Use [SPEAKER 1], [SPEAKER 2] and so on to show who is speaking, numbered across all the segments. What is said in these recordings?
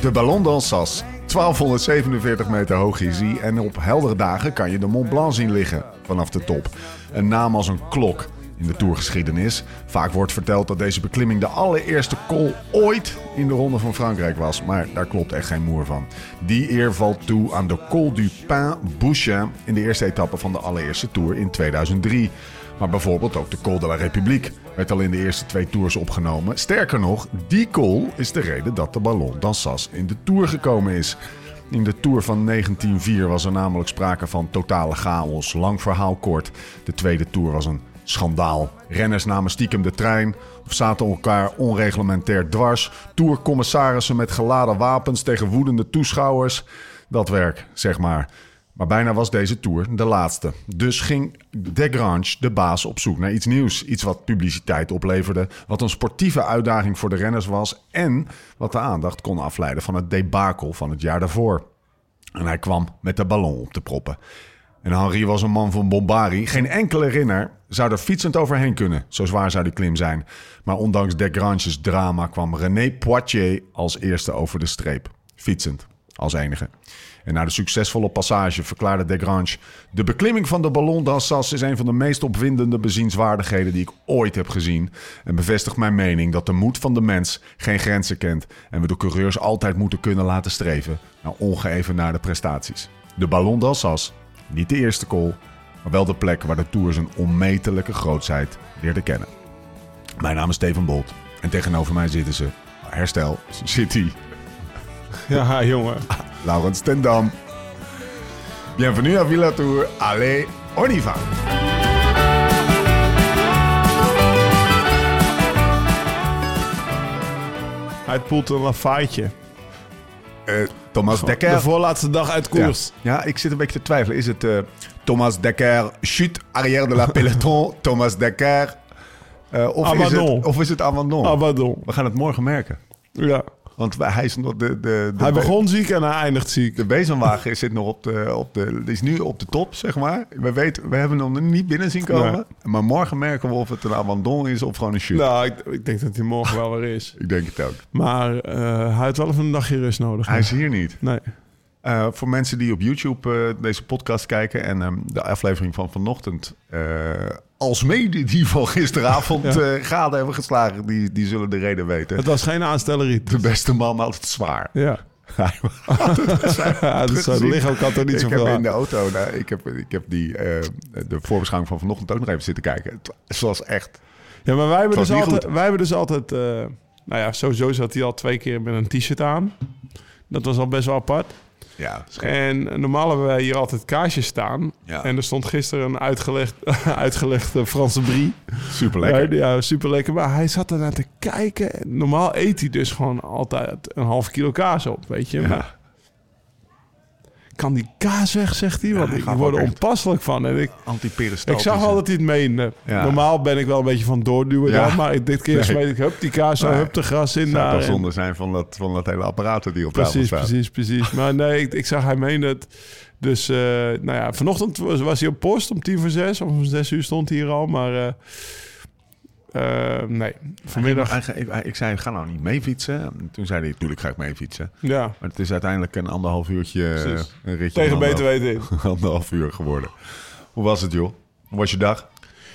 [SPEAKER 1] De Ballon d'Alsace. 1247 meter hoog is hij en op heldere dagen kan je de Mont Blanc zien liggen vanaf de top. Een naam als een klok in de tourgeschiedenis. Vaak wordt verteld dat deze beklimming de allereerste col ooit in de Ronde van Frankrijk was, maar daar klopt echt geen moer van. Die eer valt toe aan de Col du Pain Bouchin in de eerste etappe van de allereerste Tour in 2003. Maar bijvoorbeeld ook de Col de la République werd al in de eerste twee tours opgenomen. Sterker nog, die col is de reden dat de Ballon d'Alsace in de Tour gekomen is. In de Tour van 1904 was er namelijk sprake van totale chaos. Lang verhaal kort. De tweede Tour was een schandaal. Renners namen stiekem de trein of zaten elkaar onreglementair dwars. Tourcommissarissen met geladen wapens tegen woedende toeschouwers. Dat werk, zeg maar. Maar bijna was deze tour de laatste. Dus ging Desgrange, de baas, op zoek naar iets nieuws. Iets wat publiciteit opleverde, wat een sportieve uitdaging voor de renners was... en wat de aandacht kon afleiden van het debakel van het jaar daarvoor. En hij kwam met de ballon op te proppen. En Henri was een man van bombari. Geen enkele renner zou er fietsend overheen kunnen. Zo zwaar zou die klim zijn. Maar ondanks Desgranges drama kwam René Poitier als eerste over de streep. Fietsend, als enige. En na de succesvolle passage verklaarde Desgrange... de beklimming van de Ballon d'Alsace is een van de meest opwindende bezienswaardigheden die ik ooit heb gezien. En bevestigt mijn mening dat de moed van de mens geen grenzen kent... en we de coureurs altijd moeten kunnen laten streven naar ongeëvenaarde prestaties. De Ballon d'Alsace, niet de eerste call, maar wel de plek waar de Tour zijn onmetelijke grootheid leerde kennen. Mijn naam is Steven Bolt en tegenover mij zitten ze... Herstel, City,
[SPEAKER 2] Ja, jongen.
[SPEAKER 1] Laurens Tendam. Bienvenue à Villa Tour. Allez, on y va.
[SPEAKER 2] Hij poelt een lafaitje.
[SPEAKER 1] Eh, Thomas Dekker.
[SPEAKER 2] De voorlaatste dag uit koers.
[SPEAKER 1] ja, ik zit een beetje te twijfelen. Is het eh, Thomas Dekker, chute arrière de la peloton, Thomas Dekker... eh, of, is het, of is het Abandon?
[SPEAKER 2] Abandon.
[SPEAKER 1] We gaan het morgen merken.
[SPEAKER 2] Ja.
[SPEAKER 1] Want hij is nog de... de, de
[SPEAKER 2] Hij begon ziek en hij eindigt ziek.
[SPEAKER 1] De bezemwagen zit nog op de, op de, is nu op de top, zeg maar. We, weten, we hebben hem nog niet binnen zien komen.
[SPEAKER 2] Nee.
[SPEAKER 1] Maar morgen merken we of het een abandon is of gewoon een chute.
[SPEAKER 2] Nou, ik, ik denk dat hij morgen wel weer is.
[SPEAKER 1] Ik denk het ook.
[SPEAKER 2] Maar eh, hij heeft wel even een dagje rust nodig.
[SPEAKER 1] Hij is hier niet.
[SPEAKER 2] Nee.
[SPEAKER 1] Eh, voor mensen die op YouTube eh, deze podcast kijken en ehm, de aflevering van vanochtend, eh alsmede die van gisteravond
[SPEAKER 2] Ja.
[SPEAKER 1] gade hebben geslagen, die, die zullen de reden weten.
[SPEAKER 2] Het was geen aanstelleriet.
[SPEAKER 1] De beste man altijd zwaar.
[SPEAKER 2] Ja.
[SPEAKER 1] Hij
[SPEAKER 2] ja dus
[SPEAKER 1] gezien.
[SPEAKER 2] lichaam kan er niet
[SPEAKER 1] ik
[SPEAKER 2] zoveel
[SPEAKER 1] heb in de auto, nou, ik, heb, ik heb die, de voorbeschouwing van vanochtend ook nog even zitten kijken. Het was echt...
[SPEAKER 2] Ja, maar wij hebben
[SPEAKER 1] Het
[SPEAKER 2] dus altijd... Wij hebben dus altijd nou ja, sowieso zat hij al twee keer met een t-shirt aan. Dat was al best wel apart.
[SPEAKER 1] Ja.
[SPEAKER 2] En normaal hebben wij hier altijd kaarsjes staan.
[SPEAKER 1] Ja.
[SPEAKER 2] En er stond gisteren een uitgelegd, uitgelegde Franse brie.
[SPEAKER 1] super lekker.
[SPEAKER 2] Ja, ja, super lekker. Maar hij zat ernaar te kijken. Normaal eet hij dus gewoon altijd een half kilo kaas op, weet je. Maar kan die kaas weg, zegt hij? Want ik word er onpasselijk van. En ik, ik zag al dat hij het meende.
[SPEAKER 1] Ja.
[SPEAKER 2] Normaal ben ik wel een beetje van doorduwen
[SPEAKER 1] Ja.
[SPEAKER 2] dan. Maar dit keer
[SPEAKER 1] Nee.
[SPEAKER 2] smeet ik, hup, die kaas,
[SPEAKER 1] Nee.
[SPEAKER 2] hup, de gras in
[SPEAKER 1] Het zou
[SPEAKER 2] daar. en-
[SPEAKER 1] zonde zijn van dat, van dat hele apparaat die op tafel
[SPEAKER 2] Precies,
[SPEAKER 1] staat.
[SPEAKER 2] precies, precies. Maar nee, ik, ik zag hij meende het. Dus, eh, nou ja, vanochtend was, was hij op post om tien voor zes. Of om zes uur stond hij hier al. Maar eh, eh, nee, vanmiddag...
[SPEAKER 1] Hij ging- hij- ik zei, ga nou niet mee fietsen. En Toen zei hij, natuurlijk ga ik mee fietsen.
[SPEAKER 2] Ja,
[SPEAKER 1] Maar het is uiteindelijk een anderhalf uurtje, eh,
[SPEAKER 2] Precies.
[SPEAKER 1] een ritje.
[SPEAKER 2] tegen beter weten in.
[SPEAKER 1] Anderhalf uur geworden. Hoe was het, joh? Hoe was je dag?
[SPEAKER 2] Ah,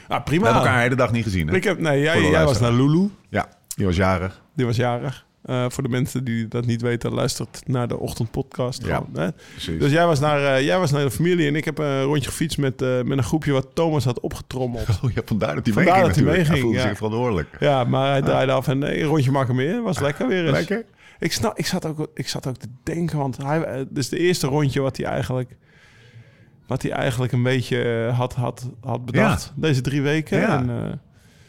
[SPEAKER 1] We hebben
[SPEAKER 2] prima.
[SPEAKER 1] elkaar de hele dag niet gezien, hè?
[SPEAKER 2] Ik heb, nee, jij, jij was naar. Lulu.
[SPEAKER 1] Ja, je was jarig.
[SPEAKER 2] Die was jarig. Eh, voor de mensen die dat niet weten, luistert naar de ochtendpodcast.
[SPEAKER 1] Ja.
[SPEAKER 2] Gewoon, hè? Dus jij was, naar, eh, jij was naar de familie en ik heb een rondje gefietst met, eh, met een groepje wat Thomas had opgetrommeld.
[SPEAKER 1] Oh, ja, vandaar dat hij
[SPEAKER 2] Vandaar
[SPEAKER 1] meeging
[SPEAKER 2] dat hij meeging,
[SPEAKER 1] voelde
[SPEAKER 2] ja.
[SPEAKER 1] zich verantwoordelijk.
[SPEAKER 2] Ja, maar hij draaide af en nee, een rondje maken meer. Was lekker weer eens.
[SPEAKER 1] Lekker?
[SPEAKER 2] Ik, snap, ik, zat ook, ik zat ook te denken, want hij, dus de eerste rondje wat hij eigenlijk, wat hij eigenlijk een beetje had, had, had bedacht deze drie weken.
[SPEAKER 1] Ja.
[SPEAKER 2] En,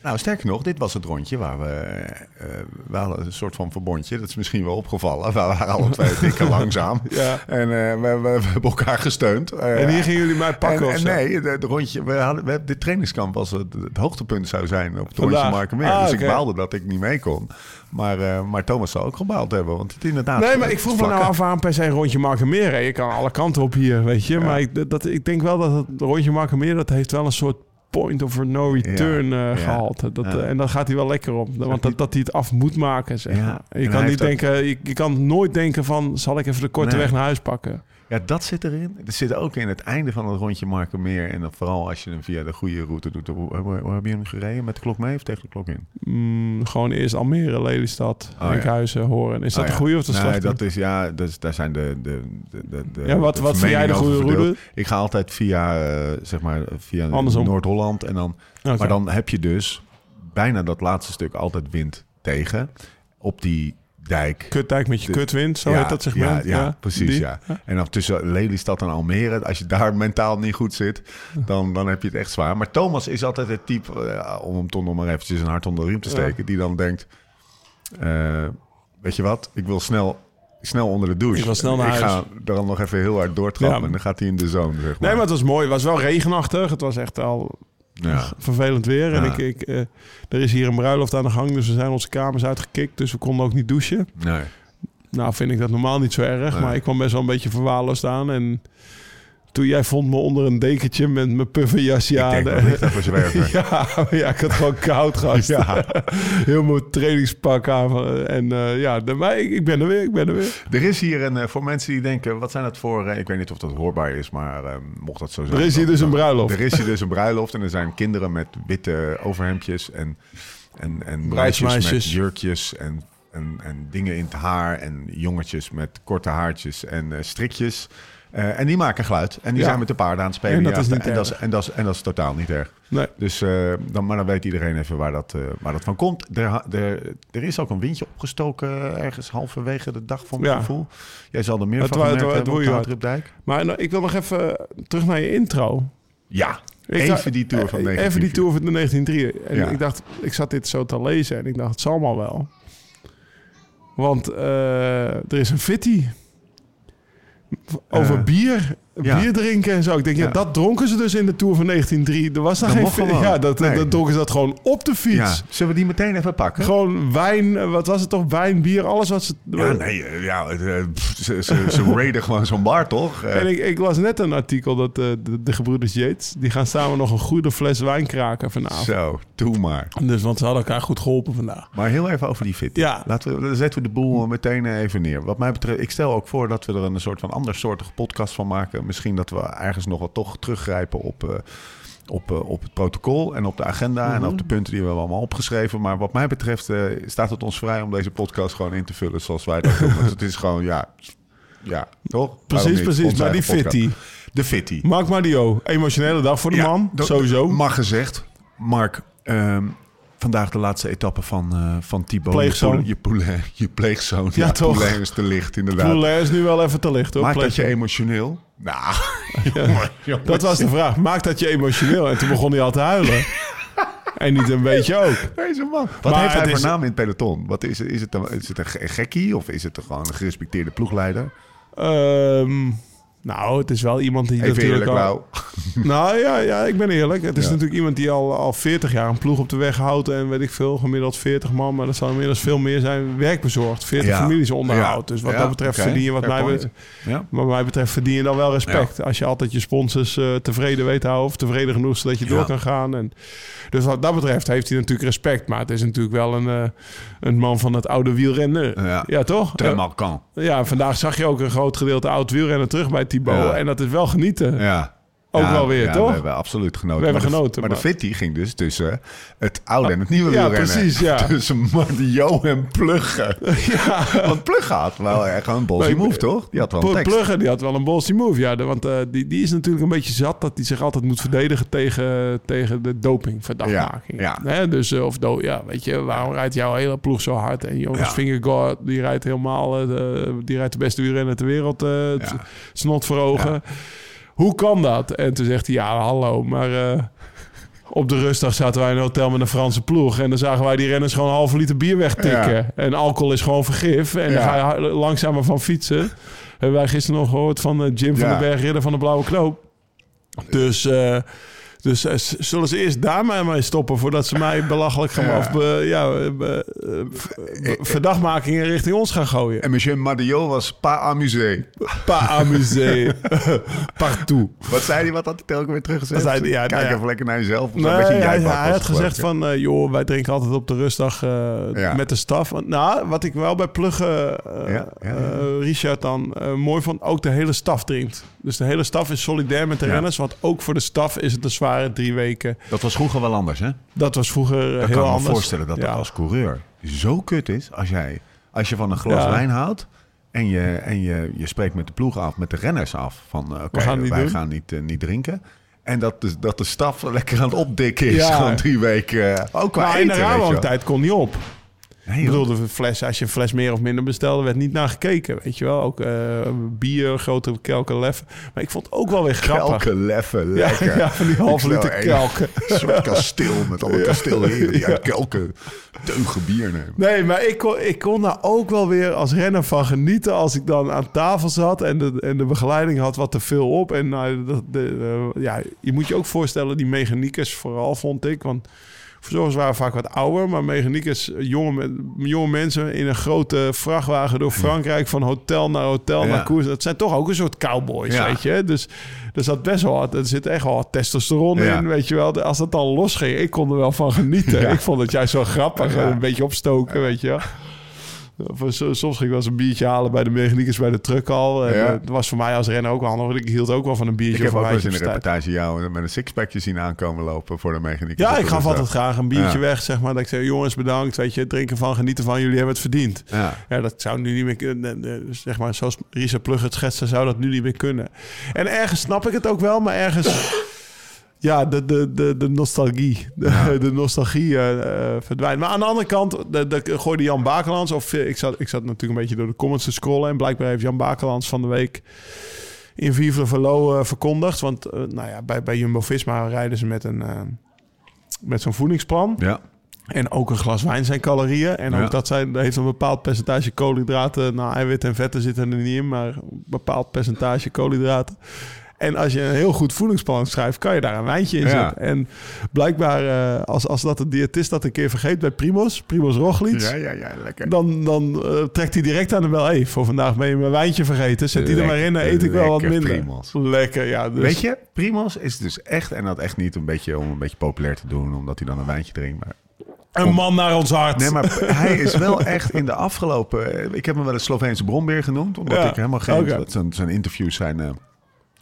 [SPEAKER 1] Nou, sterker nog, dit was het rondje waar we... eh we hadden een soort van verbondje. Dat is misschien wel opgevallen. We waren alle twee dikke langzaam.
[SPEAKER 2] Ja.
[SPEAKER 1] En eh, we, we, we hebben elkaar gesteund.
[SPEAKER 2] En hier gingen jullie mij pakken
[SPEAKER 1] en,
[SPEAKER 2] of zo?
[SPEAKER 1] nee, de, de rondje, we hadden, we, dit trainingskamp was het, het hoogtepunt zou zijn op het
[SPEAKER 2] Vandaag.
[SPEAKER 1] rondje Markenmeer.
[SPEAKER 2] Ah,
[SPEAKER 1] dus ik baalde dat ik niet mee kon. Maar, maar Thomas zou ook gebaald hebben, want het inderdaad...
[SPEAKER 2] Nee, maar
[SPEAKER 1] het
[SPEAKER 2] ik vroeg me nou af waarom per se rondje Markenmeer. Je kan alle kanten op hier, weet je. Maar ik, dat, ik denk wel dat het rondje Markenmeer... dat heeft wel een soort point of no return
[SPEAKER 1] Ja,
[SPEAKER 2] eh,
[SPEAKER 1] ja,
[SPEAKER 2] gehaald. Dat,
[SPEAKER 1] ja.
[SPEAKER 2] eh, en dat gaat hij wel lekker op. Want dat, dat hij het af moet maken, zeg Je kan niet
[SPEAKER 1] ook-
[SPEAKER 2] denken... Je, je kan nooit denken van... zal ik even de korte
[SPEAKER 1] Nee.
[SPEAKER 2] weg naar huis pakken?
[SPEAKER 1] Ja, dat zit erin. Er zit ook in het einde van het rondje Markenmeer. En dan vooral als je hem via de goede route doet. Hoe, hoe, je hem gereden? Met de klok mee of tegen de klok in?
[SPEAKER 2] Mm, gewoon eerst Almere, Lelystad,
[SPEAKER 1] Oh, ja.
[SPEAKER 2] Enkhuizen, Horen. Is dat
[SPEAKER 1] Oh,
[SPEAKER 2] de
[SPEAKER 1] ja.
[SPEAKER 2] goede of de
[SPEAKER 1] nee,
[SPEAKER 2] slechte?
[SPEAKER 1] dat is ja, dat is, daar zijn de, de, de, de,
[SPEAKER 2] Ja, wat-
[SPEAKER 1] de
[SPEAKER 2] wat vind jij de goede route?
[SPEAKER 1] Ik ga altijd via, eh, zeg maar, via
[SPEAKER 2] Andersom.
[SPEAKER 1] Noord-Holland en dan. Maar dan heb je dus bijna dat laatste stuk altijd wind tegen op die dijk.
[SPEAKER 2] Kutdijk met je
[SPEAKER 1] De-
[SPEAKER 2] kutwind, zo
[SPEAKER 1] ja,
[SPEAKER 2] heet dat segment.
[SPEAKER 1] Ja, ja, precies,
[SPEAKER 2] die?
[SPEAKER 1] ja. En dan tussen Lelystad en Almere, als je daar mentaal niet goed zit, dan, dan heb je het echt zwaar. Maar Thomas is altijd het type, eh, om hem toch nog maar eventjes een hart onder de riem te steken, die dan denkt, eh, weet je wat, ik wil snel, snel onder de douche.
[SPEAKER 2] Ik wil snel naar
[SPEAKER 1] ik
[SPEAKER 2] huis.
[SPEAKER 1] ga dan nog even heel hard doortrappen
[SPEAKER 2] Ja.
[SPEAKER 1] en dan gaat hij in de zone, zeg maar.
[SPEAKER 2] Nee, maar het was mooi. Het was wel regenachtig. Het was echt al
[SPEAKER 1] ja.
[SPEAKER 2] vervelend weer. En ik, ik, eh, er is hier een bruiloft aan de gang, dus we zijn onze kamers uitgekikt. Dus we konden ook niet douchen.
[SPEAKER 1] Nee.
[SPEAKER 2] Nou vind ik dat normaal niet zo erg,
[SPEAKER 1] Nee.
[SPEAKER 2] maar ik kwam best wel een beetje verwaarloosd aan. En toen jij vond me onder een dekentje met mijn pufferjasje
[SPEAKER 1] Ik
[SPEAKER 2] aan.
[SPEAKER 1] denk, daar voor zwerver?
[SPEAKER 2] ja, ja, ik had gewoon koud gehad.
[SPEAKER 1] Ja.
[SPEAKER 2] Heel mooi trainingspak aan. En eh, ja, de, maar ik, ik ben er weer, ik ben er weer.
[SPEAKER 1] Er is hier een, eh, voor mensen die denken, wat zijn dat voor... eh, ik weet niet of dat hoorbaar is, maar mocht dat zo zijn.
[SPEAKER 2] Er is hier
[SPEAKER 1] dan-
[SPEAKER 2] dus een bruiloft.
[SPEAKER 1] Er is hier dus een bruiloft en er zijn kinderen met witte overhemdjes en, en, en meisjes met jurkjes en, en, en dingen in het haar. En jongetjes met korte haartjes en strikjes. Eh, en die maken geluid. En die
[SPEAKER 2] Ja.
[SPEAKER 1] zijn met de paarden aan het spelen.
[SPEAKER 2] En dat is niet
[SPEAKER 1] en, dat is, en, dat is, en dat is totaal niet erg.
[SPEAKER 2] Nee.
[SPEAKER 1] Dus eh, dan, maar dan weet iedereen even waar dat, eh, waar dat van komt. Er, er, er is ook een windje opgestoken ergens halverwege de dag van mijn
[SPEAKER 2] Ja.
[SPEAKER 1] gevoel. Jij zal er meer
[SPEAKER 2] Het
[SPEAKER 1] van
[SPEAKER 2] wa-
[SPEAKER 1] gemerkt
[SPEAKER 2] het wa- het. Maar nou, ik wil nog even terug naar je intro.
[SPEAKER 1] Ja,
[SPEAKER 2] Ik
[SPEAKER 1] even
[SPEAKER 2] dacht-
[SPEAKER 1] die tour van
[SPEAKER 2] eh,
[SPEAKER 1] 19.
[SPEAKER 2] Even die tour van de 1903. En
[SPEAKER 1] Ja.
[SPEAKER 2] ik dacht, ik zat dit zo te lezen en ik dacht, het zal maar wel. Want er is een fitty over
[SPEAKER 1] Eh,
[SPEAKER 2] bier,
[SPEAKER 1] ja.
[SPEAKER 2] bier drinken en zo. Ik denk, ja.
[SPEAKER 1] Ja.
[SPEAKER 2] dat dronken ze dus in de tour van 1903. Er was daar
[SPEAKER 1] Dat
[SPEAKER 2] geen. Ja, dat,
[SPEAKER 1] Nee.
[SPEAKER 2] dat dronken ze dat gewoon op de fiets.
[SPEAKER 1] Ja, zullen we die meteen even pakken?
[SPEAKER 2] Gewoon wijn, eh, wat was het toch? Wijn, bier, alles wat ze...
[SPEAKER 1] Ja, nee, eh, ja, eh, ze, ze, ze raiden gewoon zo'n bar, toch?
[SPEAKER 2] En ik, ik las net een artikel dat de, de gebroeders Yates... die gaan samen nog een goede fles wijn kraken vanavond.
[SPEAKER 1] zo, doe maar.
[SPEAKER 2] Dus, want ze hadden elkaar goed geholpen vandaag.
[SPEAKER 1] Maar heel even over die fit.
[SPEAKER 2] Ja.
[SPEAKER 1] Laten we, dan zetten we de boel meteen even neer. Wat mij betreft, ik stel ook voor dat we er een soort van andersoortige podcast van maken. Misschien dat we ergens nog wat toch teruggrijpen op, eh, op, eh, op het protocol en op de agenda en op de punten die we hebben allemaal opgeschreven. Maar wat mij betreft eh, staat het ons vrij om deze podcast gewoon in te vullen zoals wij dat doen. Want het is gewoon, ja, ja toch?
[SPEAKER 2] Precies, precies. Maar die fitty.
[SPEAKER 1] De fitty.
[SPEAKER 2] Mark Madio, emotionele dag voor de
[SPEAKER 1] Ja,
[SPEAKER 2] man. Sowieso.
[SPEAKER 1] Mag gezegd. Mark, ehm, vandaag de laatste etappe van, eh van Thibaut.
[SPEAKER 2] Pleegzoon.
[SPEAKER 1] Je, poule- je, pleegzoon.
[SPEAKER 2] Ja, toch?
[SPEAKER 1] Poulain is te licht, inderdaad.
[SPEAKER 2] Poulain is nu wel even te licht hoor.
[SPEAKER 1] Maakt dat je emotioneel? Nou,
[SPEAKER 2] dat was de vraag. Maakt dat je emotioneel? En toen begon hij al te huilen. en niet een beetje ook.
[SPEAKER 1] Deze man. Wat
[SPEAKER 2] Maar
[SPEAKER 1] heeft hij voor
[SPEAKER 2] is-
[SPEAKER 1] naam in het peloton? Wat is, is, het een, is het een ge- gekkie of is het gewoon een gerespecteerde ploegleider?
[SPEAKER 2] Ehm, nou, het is wel iemand die
[SPEAKER 1] Even
[SPEAKER 2] natuurlijk
[SPEAKER 1] eerlijk,
[SPEAKER 2] al... Nou ja, ja, ik ben eerlijk. Het is
[SPEAKER 1] Ja.
[SPEAKER 2] natuurlijk iemand die al, al 40 jaar een ploeg op de weg houdt. En weet ik veel, gemiddeld 40 man. Maar dat zal inmiddels veel meer zijn. Werkbezorgd. 40
[SPEAKER 1] Ja.
[SPEAKER 2] families onderhoudt. Dus wat
[SPEAKER 1] Ja,
[SPEAKER 2] dat betreft
[SPEAKER 1] oké.
[SPEAKER 2] verdien je wat mij, betreft, wat mij betreft verdien je dan wel respect. Als je altijd je sponsors eh, tevreden weet te houden. Of tevreden genoeg zodat je door kan gaan. En, dus wat dat betreft heeft hij natuurlijk respect. Maar het is natuurlijk wel een, eh, een man van het oude wielrennen.
[SPEAKER 1] Ja.
[SPEAKER 2] Ja, toch?
[SPEAKER 1] Très
[SPEAKER 2] Ja.
[SPEAKER 1] marquant.
[SPEAKER 2] Ja, vandaag zag je ook een groot gedeelte oud wielrennen terug bij Thibaut. En dat is wel genieten.
[SPEAKER 1] Ja.
[SPEAKER 2] Ook
[SPEAKER 1] Ja,
[SPEAKER 2] wel weer,
[SPEAKER 1] ja,
[SPEAKER 2] toch?
[SPEAKER 1] We hebben absoluut genoten.
[SPEAKER 2] We hebben
[SPEAKER 1] maar de-
[SPEAKER 2] genoten,
[SPEAKER 1] Maar,
[SPEAKER 2] maar-
[SPEAKER 1] de fitty ging dus tussen het oude en het nieuwe
[SPEAKER 2] Ja,
[SPEAKER 1] wielrennen.
[SPEAKER 2] precies, ja.
[SPEAKER 1] Tussen Madio en Plugge. Want Plugge had wel echt een
[SPEAKER 2] Nee,
[SPEAKER 1] move, toch? Die had wel een tekst.
[SPEAKER 2] Plugger, die had wel een ballsy move. Ja, de- want eh, die, die is natuurlijk een beetje zat dat hij zich altijd moet verdedigen tegen, tegen de dopingverdachtmaking.
[SPEAKER 1] Ja,
[SPEAKER 2] dus, eh, of do ja, weet je, waarom rijdt jouw hele ploeg zo hard? En
[SPEAKER 1] Ja.
[SPEAKER 2] Vingegaard, die rijdt helemaal, eh, de, die rijdt de beste wielrenner ter wereld, eh,
[SPEAKER 1] Ja.
[SPEAKER 2] snot voor ogen. Hoe kan dat? En toen zegt hij, ja, hallo, maar... eh, op de rustdag zaten wij in een hotel met een Franse ploeg. En dan zagen wij die renners gewoon een halve liter bier wegtikken.
[SPEAKER 1] Ja.
[SPEAKER 2] En alcohol is gewoon vergif. En dan ga je langzamer van fietsen. Hebben wij gisteren nog gehoord van eh, Jim van den Berg, ridder van de Blauwe Knoop. Dus, eh, dus eh, zullen ze eerst daar maar mee stoppen voordat ze mij belachelijk gaan
[SPEAKER 1] Ja.
[SPEAKER 2] of be- ja, eh, be- eh, be- verdachtmakingen richting ons gaan gooien.
[SPEAKER 1] En monsieur Madiot was pas amusé.
[SPEAKER 2] Pas amusé. Partout.
[SPEAKER 1] Wat zei hij? Wat had hij telkens weer teruggezegd?
[SPEAKER 2] Wat zei hij? Ja,
[SPEAKER 1] Kijk
[SPEAKER 2] nou
[SPEAKER 1] even lekker naar jezelf. Of
[SPEAKER 2] Nee,
[SPEAKER 1] een beetje
[SPEAKER 2] hij, had gezegd van... eh, joh, wij drinken altijd op de rustdag eh, met de staf. Nou, wat ik wel bij Pluggen, eh, eh, Richard dan eh, mooi vond... ook de hele staf drinkt. Dus de hele staf is solidair met de renners. Want ook voor de staf is het een drie weken.
[SPEAKER 1] Dat was vroeger wel anders, hè?
[SPEAKER 2] Dat was vroeger eh,
[SPEAKER 1] Ik
[SPEAKER 2] heel
[SPEAKER 1] kan me
[SPEAKER 2] anders.
[SPEAKER 1] voorstellen dat
[SPEAKER 2] Ja.
[SPEAKER 1] dat als coureur zo kut is als jij als je van een glas
[SPEAKER 2] Ja.
[SPEAKER 1] wijn houdt en je, en je, je spreekt met de ploeg af, met de renners af van eh,
[SPEAKER 2] gaan
[SPEAKER 1] wij
[SPEAKER 2] doen.
[SPEAKER 1] gaan niet, eh, niet drinken. En dat de, dat de staf lekker aan het opdikken is,
[SPEAKER 2] Ja.
[SPEAKER 1] gewoon drie weken. ook qua
[SPEAKER 2] Maar
[SPEAKER 1] eten,
[SPEAKER 2] in de. Rabobank-tijd kon niet op.
[SPEAKER 1] Nee,
[SPEAKER 2] Ik bedoel, de fles, als je een fles meer of minder bestelde, werd niet naar gekeken. Weet je wel, ook eh, bier, grote kelken leffen. Maar ik vond het ook wel weer grappig.
[SPEAKER 1] Kelken, leffen,
[SPEAKER 2] Ja,
[SPEAKER 1] lekker.
[SPEAKER 2] ja, van die halve liter kelken.
[SPEAKER 1] Een soort kasteel met alle kasteelheren die
[SPEAKER 2] Ja.
[SPEAKER 1] uit kelken teugen bier nemen.
[SPEAKER 2] Nee, maar ik kon, ik kon daar ook wel weer als renner van genieten als ik dan aan tafel zat en de, en de begeleiding had wat te veel op. En dat, de, eh, ja, je moet je ook voorstellen, die mechaniekers vooral vond ik, want verzorgers waren vaak wat ouder, maar mechaniekers, jonge, men- jonge mensen in een grote vrachtwagen door Frankrijk van hotel naar hotel
[SPEAKER 1] Ja.
[SPEAKER 2] naar koers. Dat zijn toch ook een soort cowboys,
[SPEAKER 1] Ja.
[SPEAKER 2] weet je. Dus er zat best wel wat, er zit echt wel wat testosteron
[SPEAKER 1] Ja.
[SPEAKER 2] in, weet je wel. Als dat dan losging, ik kon er wel van genieten. Ik vond het juist wel grappig, een beetje opstoken, weet je wel. Eh, so- Soms ging ik wel eens een biertje halen bij de mechaniekers bij de truck al. En,
[SPEAKER 1] Ja.
[SPEAKER 2] eh, Het was voor mij als renner ook wel handig. want Ik hield ook wel van een biertje
[SPEAKER 1] Ik heb ook eens in de reportage jou met een sixpackje zien aankomen lopen voor de mechaniek.
[SPEAKER 2] Ja, ik gaf altijd graag een biertje
[SPEAKER 1] Ja.
[SPEAKER 2] weg, zeg maar. Dat ik zei, jongens, bedankt. Weet je, drinken van, genieten van. Jullie hebben het verdiend.
[SPEAKER 1] Ja.
[SPEAKER 2] Ja, dat zou nu niet meer kunnen. Eh, Zeg maar, zoals Risa Plug het schetste, zou dat nu niet meer kunnen. En ergens snap ik het ook wel, maar ergens... Ja, de, de, de, de nostalgie. De,
[SPEAKER 1] Ja.
[SPEAKER 2] de nostalgie eh, verdwijnt. Maar aan de andere kant, de, de, gooide Jan Bakelands... of ik zat, ik zat natuurlijk een beetje door de comments te scrollen... en blijkbaar heeft Jan Bakelands van de week... in Vive Velo eh, verkondigd. Want nou ja, bij, bij Jumbo-Visma rijden ze met, een, met zo'n voedingsplan...
[SPEAKER 1] Ja.
[SPEAKER 2] En ook een glas wijn zijn calorieën. En ook
[SPEAKER 1] Ja.
[SPEAKER 2] dat zijn, heeft een bepaald percentage koolhydraten. Nou, eiwitten en vetten zitten er niet in, maar een bepaald percentage koolhydraten. En als je een heel goed voedingsplan schrijft, kan je daar een wijntje in
[SPEAKER 1] Ja.
[SPEAKER 2] zetten. En blijkbaar, eh, als, als dat de diëtist dat een keer vergeet bij Primos, Primos Roglic,
[SPEAKER 1] Ja, ja, ja, lekker.
[SPEAKER 2] dan, dan eh, trekt hij direct aan de bel. Hey, voor vandaag ben je mijn wijntje vergeten. Zet die er maar in, dan eet ik wel wat minder.
[SPEAKER 1] Primos.
[SPEAKER 2] Lekker, ja. Dus,
[SPEAKER 1] Weet je, Primos is dus echt, en dat echt niet een beetje om een beetje populair te doen, omdat hij dan een wijntje drinkt. Maar,
[SPEAKER 2] Een man naar ons hart.
[SPEAKER 1] nee, maar hij is wel echt in de afgelopen. Ik heb hem wel een Sloveense bronbeer genoemd, omdat
[SPEAKER 2] Ja,
[SPEAKER 1] ik helemaal geen.
[SPEAKER 2] oké.
[SPEAKER 1] Zijn, zijn interviews zijn.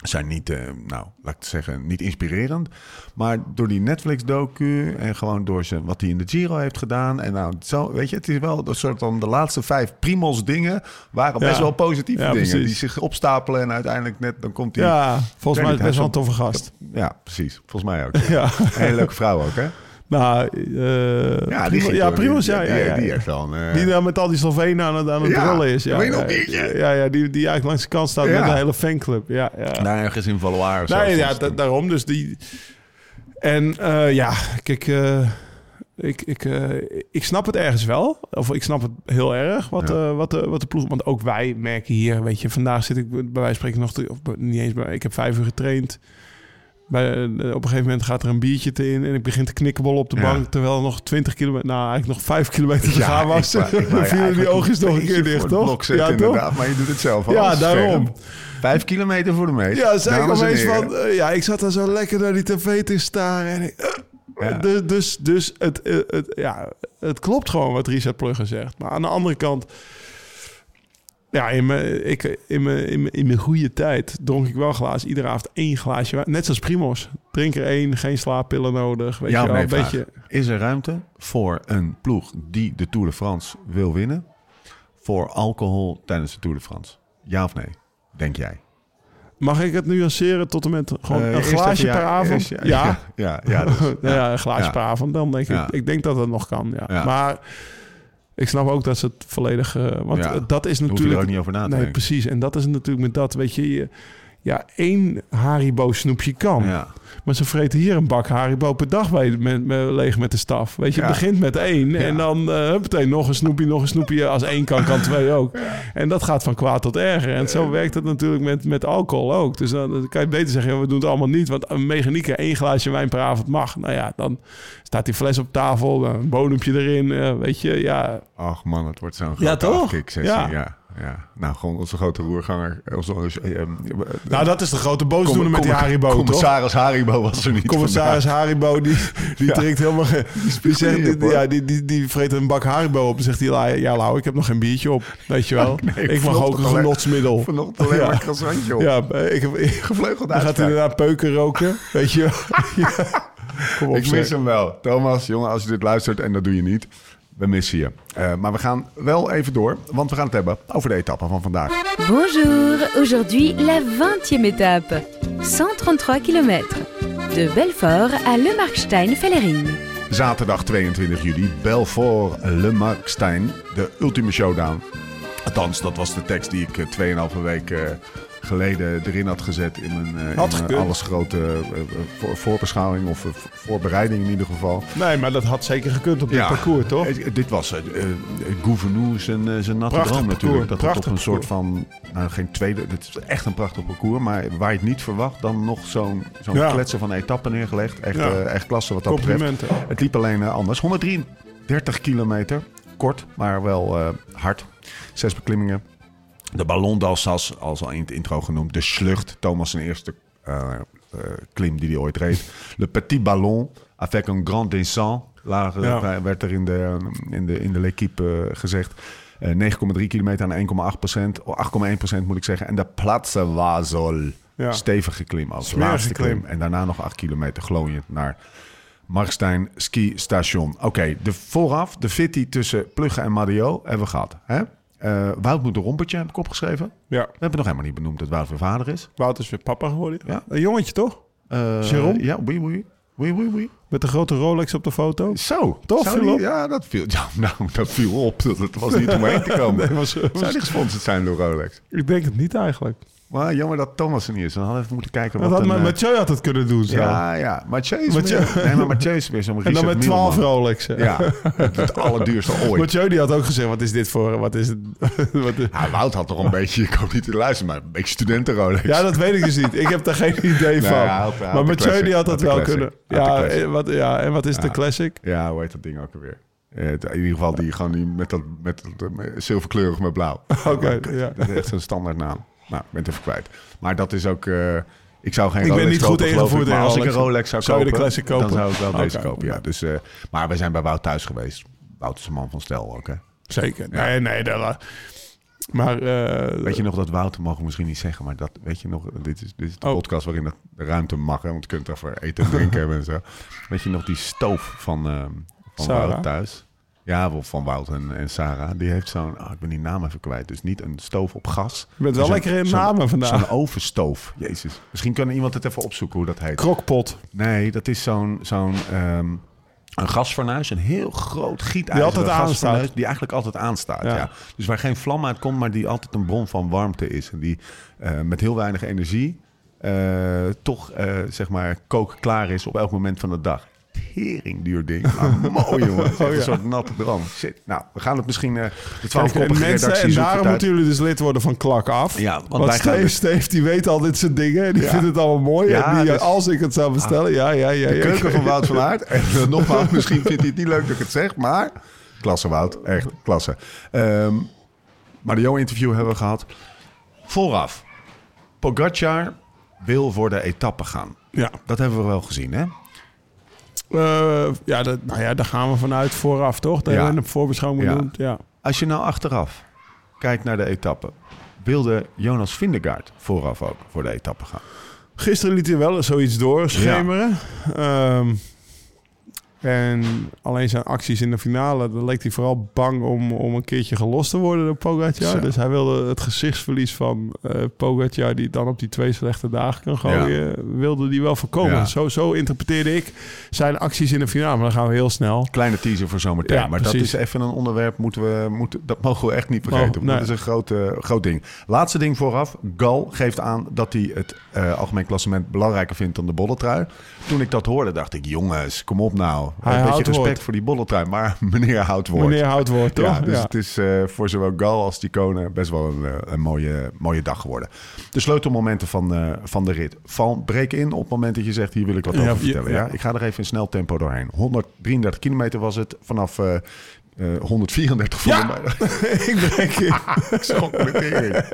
[SPEAKER 1] Zijn niet, eh, nou, laat ik het zeggen, niet inspirerend. Maar door die Netflix-docu en gewoon door zijn, wat hij in de Giro heeft gedaan. En nou, zo, weet je, het is wel een soort van de laatste vijf Primos dingen waren best
[SPEAKER 2] Ja.
[SPEAKER 1] wel positieve
[SPEAKER 2] Ja,
[SPEAKER 1] dingen.
[SPEAKER 2] precies.
[SPEAKER 1] Die zich opstapelen en uiteindelijk net, dan komt hij.
[SPEAKER 2] ja, volgens mij is best wel een toffe gast.
[SPEAKER 1] Ja, precies. Volgens mij ook.
[SPEAKER 2] Ja.
[SPEAKER 1] Een hele leuke vrouw ook, hè?
[SPEAKER 2] Nou, eh
[SPEAKER 1] Ja,
[SPEAKER 2] Primo-
[SPEAKER 1] Die-
[SPEAKER 2] ja, ja,
[SPEAKER 1] die-
[SPEAKER 2] ja.
[SPEAKER 1] Die heeft wel een... eh,
[SPEAKER 2] Die daar met al die Slovenen aan het, aan het rollen is. Ja, ja? Ja, ja die, die eigenlijk langs de kant staat met een hele fanclub. Ja, ja.
[SPEAKER 1] Daar ergens in Valois of zo.
[SPEAKER 2] nee, ja, da- daarom. Dus die... En eh, ja, kijk... ik, ik, ik snap het ergens wel. Of ik snap het heel erg. Wat,
[SPEAKER 1] Ja.
[SPEAKER 2] wat, de, wat de ploeg... Want ook wij merken hier... Weet je, vandaag zit ik bij wijze van spreken nog... Te, of niet eens... bij- Ik heb vijf uur getraind. Bij, eh, op een gegeven moment gaat er een biertje te in... en ik begin te knikkenbollen op de
[SPEAKER 1] Ja.
[SPEAKER 2] bank... terwijl er nog 20 kilometer... Nou, eigenlijk nog 5 kilometer te
[SPEAKER 1] Ja,
[SPEAKER 2] gaan was.
[SPEAKER 1] je
[SPEAKER 2] vielen die oogjes nog een keer dicht, toch?
[SPEAKER 1] zetten,
[SPEAKER 2] ja, toch?
[SPEAKER 1] inderdaad. Maar je doet het zelf al.
[SPEAKER 2] Ja, daarom.
[SPEAKER 1] Vijf kilometer voor de meet.
[SPEAKER 2] Ja, zei ik opeens van... eh, ja, ik zat daar zo lekker naar die tv te staren. En ik, eh,
[SPEAKER 1] Ja.
[SPEAKER 2] dus dus, dus het, het, ja, het klopt gewoon wat Richard Plugger zegt. Maar aan de andere kant... Ja, in mijn, ik, in, mijn, in, mijn, in mijn goede tijd dronk ik wel glazen. Iedere avond één glaasje wijn. Net zoals Primos. Drink er één, geen slaappillen nodig. Weet
[SPEAKER 1] Ja,
[SPEAKER 2] je wel, een beetje...
[SPEAKER 1] Is er ruimte voor een ploeg die de Tour de France wil winnen... voor alcohol tijdens de Tour de France? Ja of nee? Denk jij?
[SPEAKER 2] Mag ik het nuanceren tot en met gewoon
[SPEAKER 1] Eh,
[SPEAKER 2] een glaasje
[SPEAKER 1] even ja,
[SPEAKER 2] per avond?
[SPEAKER 1] eerst
[SPEAKER 2] ja.
[SPEAKER 1] Ja, ja, ja, dus,
[SPEAKER 2] ja, een glaasje per avond. Dan denk ik, ik denk dat dat nog kan. Ja. Maar ik snap ook dat ze het volledig... eh, want
[SPEAKER 1] Ja.
[SPEAKER 2] dat is
[SPEAKER 1] Daar hoef je er
[SPEAKER 2] natuurlijk...
[SPEAKER 1] ook niet over na te
[SPEAKER 2] nee,
[SPEAKER 1] denken.
[SPEAKER 2] precies. En dat is natuurlijk met dat, weet je... je ja, één Haribo snoepje kan.
[SPEAKER 1] Ja.
[SPEAKER 2] Maar ze vreten hier een bak Haribo per dag bij, met, met, leeg met de staf. Weet je,
[SPEAKER 1] Ja.
[SPEAKER 2] het begint met één en dan uh, meteen nog een snoepje, nog een snoepje. Als één kan, kan twee ook. En dat gaat van kwaad tot erger. En zo werkt het natuurlijk met, met alcohol ook. Dus dan, dan kan je beter zeggen, ja, we doen het allemaal niet. Want een mechanieker één glaasje wijn per avond mag. Nou ja, dan staat die fles op tafel, een bodempje erin. eh, weet je, ja.
[SPEAKER 1] Ach man, het wordt zo'n
[SPEAKER 2] Ja,
[SPEAKER 1] grote
[SPEAKER 2] toch?
[SPEAKER 1] afkiksessie.
[SPEAKER 2] Ja.
[SPEAKER 1] Ja. Nou, gewoon onze grote roerganger. Onze, eh, eh,
[SPEAKER 2] Nou, dat is de grote boosdoener met die Haribo, toch?
[SPEAKER 1] Commissaris Haribo was er niet
[SPEAKER 2] Commissaris Haribo, die, die
[SPEAKER 1] Ja.
[SPEAKER 2] drinkt helemaal... Die, zegt, die, ja, die, die, die vreet een bak Haribo op en zegt hij... Ja, Lau, ik heb nog geen biertje op. Weet je wel?
[SPEAKER 1] Nee,
[SPEAKER 2] ik mag ook een genotsmiddel.
[SPEAKER 1] Vanochtend alleen
[SPEAKER 2] Ja.
[SPEAKER 1] maar een croissantje op.
[SPEAKER 2] Ja, ik heb...
[SPEAKER 1] Gevleugeld
[SPEAKER 2] Dan gaat hij daarna peuken roken. Weet je wel? Ja. Kom op,
[SPEAKER 1] Ik mis
[SPEAKER 2] zeg.
[SPEAKER 1] hem wel. Thomas, jongen, als je dit luistert en dat doe je niet, we missen je. Eh, maar we gaan wel even door, want we gaan het hebben over de etappe van vandaag.
[SPEAKER 3] Bonjour, aujourd'hui la 20e étape, 133 km, de Belfort à Le Markstein-Fellering.
[SPEAKER 1] Zaterdag 22 juli, Belfort Le Markstein, de ultieme showdown. Althans, dat was de tekst die ik eh, 2,5 week eh, geleden erin had gezet in mijn, eh, in mijn
[SPEAKER 2] gekund.
[SPEAKER 1] alles grote eh, eh, voor, voorbeschouwing of eh, voorbereiding in ieder geval.
[SPEAKER 2] Nee, maar dat had zeker gekund op dit
[SPEAKER 1] Ja.
[SPEAKER 2] parcours, toch?
[SPEAKER 1] Eh, Dit was uh, Gouvenou zijn, eh, zijn natte
[SPEAKER 2] Prachtig
[SPEAKER 1] droom natuurlijk.
[SPEAKER 2] parcours,
[SPEAKER 1] Dat
[SPEAKER 2] prachtig
[SPEAKER 1] een soort van, nou geen tweede, het is echt een prachtig parcours. Maar waar je het niet verwacht, dan nog zo'n zo'n
[SPEAKER 2] Ja.
[SPEAKER 1] kletsen van etappen neergelegd. Echt,
[SPEAKER 2] Ja.
[SPEAKER 1] eh, echt klasse wat dat betreft. Het liep alleen eh, anders. 133 kilometer, kort, maar wel eh, hard. Zes beklimmingen. De Ballon d'Alsace, als al in het intro genoemd. De Slucht, Thomas zijn eerste eh, eh, klim die hij ooit reed. Le Petit Ballon, avec un grand descent,
[SPEAKER 2] Ja.
[SPEAKER 1] werd er in de, in de, in de L'Equipe eh, gezegd. Eh, 9,3 kilometer aan 1,8 procent. 8,1 procent moet ik zeggen. En de Platze Wazol.
[SPEAKER 2] Ja.
[SPEAKER 1] Stevige klim ook.
[SPEAKER 2] Smerige
[SPEAKER 1] Laatste klim.
[SPEAKER 2] klim.
[SPEAKER 1] En daarna nog 8 kilometer glooiend naar Markstein Ski Station. Oké, de vooraf, de fitty tussen Plugge en Madio hebben we gehad. Hè? Eh, Wout moet een rompertje, heb ik opgeschreven.
[SPEAKER 2] Ja,
[SPEAKER 1] We hebben nog helemaal niet benoemd dat Wout weer vader is.
[SPEAKER 2] Wouter is weer papa geworden.
[SPEAKER 1] Ja.
[SPEAKER 2] Een jongetje, toch?
[SPEAKER 1] Eh,
[SPEAKER 2] Jérôme?
[SPEAKER 1] Ja, oui, oui. Oui, oui, oui.
[SPEAKER 2] Met de grote Rolex op de foto.
[SPEAKER 1] Zo,
[SPEAKER 2] Toch,
[SPEAKER 1] zou
[SPEAKER 2] viel
[SPEAKER 1] die-
[SPEAKER 2] op?
[SPEAKER 1] Ja, dat viel, ja, nou, dat viel op. Dat was niet om heen te komen.
[SPEAKER 2] Nee, was,
[SPEAKER 1] Zou die gesponsord zijn door Rolex?
[SPEAKER 2] ik denk het niet eigenlijk.
[SPEAKER 1] Maar jammer dat Thomas er niet is. Dan hadden we even moeten kijken
[SPEAKER 2] Dat
[SPEAKER 1] wat
[SPEAKER 2] had,
[SPEAKER 1] een, eh,
[SPEAKER 2] Mathieu had het kunnen doen zo.
[SPEAKER 1] Ja, ja. Mathieu is
[SPEAKER 2] Mathieu-
[SPEAKER 1] meer... Nee, maar Mathieu is weer zo'n
[SPEAKER 2] en dan
[SPEAKER 1] Richard
[SPEAKER 2] met 12
[SPEAKER 1] Mielman.
[SPEAKER 2] Rolexen.
[SPEAKER 1] Ja, het, het allerduurste ooit.
[SPEAKER 2] Mathieu die had ook gezegd, wat is dit voor... Wat is het? wat is-
[SPEAKER 1] Ja, Wout had toch een beetje, ik hoop niet te luisteren, maar een beetje studenten-Rolex.
[SPEAKER 2] ja, dat weet ik dus niet. Ik heb daar geen idee van.
[SPEAKER 1] had- had
[SPEAKER 2] maar
[SPEAKER 1] de
[SPEAKER 2] Mathieu
[SPEAKER 1] classic.
[SPEAKER 2] die had
[SPEAKER 1] Had
[SPEAKER 2] dat wel
[SPEAKER 1] classic.
[SPEAKER 2] kunnen.
[SPEAKER 1] Had
[SPEAKER 2] Ja, en wat, ja, en wat is de classic?
[SPEAKER 1] Ja, hoe heet dat ding ook alweer? Eh, in ieder geval die gewoon die met dat met, dat- met zilverkleurig met blauw.
[SPEAKER 2] Oké, ja.
[SPEAKER 1] Dat is echt een standaard naam. Nou, ik ben het even kwijt. Maar dat is ook... eh, ik zou geen
[SPEAKER 2] Ik ben niet goed
[SPEAKER 1] kopen,
[SPEAKER 2] ingevoerd in
[SPEAKER 1] als ik een
[SPEAKER 2] Rolex.
[SPEAKER 1] Zou,
[SPEAKER 2] Zou je de
[SPEAKER 1] kopen,
[SPEAKER 2] kopen?
[SPEAKER 1] dan zou ik wel deze kopen. Ja. Dus, eh, maar we zijn bij Wout thuis geweest. Wout is een man van stel ook, hè?
[SPEAKER 2] Zeker.
[SPEAKER 1] Ja.
[SPEAKER 2] Nee, nee. Dat, maar... eh,
[SPEAKER 1] Weet je nog dat Wout, mogen we misschien niet zeggen, maar dat weet je nog, dit is, dit is de
[SPEAKER 2] Oh.
[SPEAKER 1] podcast waarin dat de ruimte mag, hè, want je kunt over eten en drinken hebben en zo. Weet je nog die stoof van, van
[SPEAKER 2] Sarah?
[SPEAKER 1] Wout thuis? Ja, wel van Wout en, en Sarah. Die heeft zo'n, ah, ik ben die naam even kwijt, dus niet een stoof op gas.
[SPEAKER 2] Je bent wel lekker in namen vandaag.
[SPEAKER 1] Zo'n ovenstoof, jezus. Misschien kan iemand het even opzoeken hoe dat heet.
[SPEAKER 2] Krokpot.
[SPEAKER 1] Nee, dat is zo'n zo'n ehm, een gasfornuis, een heel groot gietijzeren
[SPEAKER 2] Die altijd
[SPEAKER 1] die eigenlijk altijd aanstaat. Ja.
[SPEAKER 2] Ja.
[SPEAKER 1] Dus waar geen vlam uit komt, maar die altijd een bron van warmte is en die eh, met heel weinig energie eh, toch eh, zeg maar kookklaar is op elk moment van de dag. Tering duur ding. Maar mooi jongen.
[SPEAKER 2] Oh, ja.
[SPEAKER 1] Een soort natte brand. Shit. Nou, we gaan het misschien eh de
[SPEAKER 2] Kijk, en, mensen, en daarom moeten jullie dus lid worden van Klak Af.
[SPEAKER 1] Ja, want
[SPEAKER 2] want
[SPEAKER 1] wij
[SPEAKER 2] Steve, Steve, die weet al dit soort dingen. En die
[SPEAKER 1] Ja.
[SPEAKER 2] vindt het allemaal mooi.
[SPEAKER 1] Ja,
[SPEAKER 2] en die,
[SPEAKER 1] dus-
[SPEAKER 2] als ik het zou bestellen, ja, ja, ja.
[SPEAKER 1] De
[SPEAKER 2] ja,
[SPEAKER 1] keuken van Wout van Aert. En eh, nogmaals, misschien vindt hij het niet leuk dat ik het zeg, maar... Klasse Wout, echt klasse. Ehm maar de interview hebben we gehad. Vooraf. Pogacar wil voor de etappe gaan.
[SPEAKER 2] Ja,
[SPEAKER 1] Dat hebben we wel gezien, hè?
[SPEAKER 2] Eh, ja, dat, nou ja, daar gaan we vanuit vooraf, toch? Dat
[SPEAKER 1] Ja.
[SPEAKER 2] je de voorbeschouwing
[SPEAKER 1] Ja.
[SPEAKER 2] doet. Ja.
[SPEAKER 1] Als je nou achteraf kijkt naar de etappe... wilde Jonas Vindegaard vooraf ook voor de etappe gaan.
[SPEAKER 2] Gisteren liet hij wel eens zoiets doorschemeren. Ehm, En alleen zijn acties in de finale, dan leek hij vooral bang om, om een keertje gelost te worden door Pogacar.
[SPEAKER 1] Zo.
[SPEAKER 2] Dus hij wilde het gezichtsverlies van eh Pogacar, die dan op die twee slechte dagen kan gooien, wilde die wel voorkomen.
[SPEAKER 1] Ja.
[SPEAKER 2] Zo, zo interpreteerde ik zijn acties in de finale. Maar dan gaan we heel snel.
[SPEAKER 1] Kleine teaser voor zometeen.
[SPEAKER 2] Ja,
[SPEAKER 1] maar
[SPEAKER 2] precies.
[SPEAKER 1] dat is even een onderwerp, moeten we, moeten, dat mogen we echt niet vergeten.
[SPEAKER 2] Nee.
[SPEAKER 1] Dat is een groot, eh, groot ding. Laatste ding vooraf. Gal geeft aan dat hij het eh, algemeen klassement belangrijker vindt dan de bolletrui. Toen ik dat hoorde, dacht ik, jongens, kom op nou.
[SPEAKER 2] Hij
[SPEAKER 1] een beetje respect
[SPEAKER 2] woord.
[SPEAKER 1] voor die bolletrui. Maar meneer houdt woord.
[SPEAKER 2] Meneer Houtwoord, toch?
[SPEAKER 1] Ja, dus
[SPEAKER 2] Ja.
[SPEAKER 1] het is eh, voor zowel Gal als die konen best wel een, eh, een mooie, mooie dag geworden. De sleutelmomenten van, eh, van de rit. Val, breek in op het moment dat je zegt, hier wil ik wat over
[SPEAKER 2] ja,
[SPEAKER 1] vertellen. Ja. Ik ga er even in snel tempo doorheen. 133 kilometer was het vanaf eh, eh, 134 voor
[SPEAKER 2] Ja.
[SPEAKER 1] mij.
[SPEAKER 2] ik breek in.
[SPEAKER 1] ik schrok me de tering.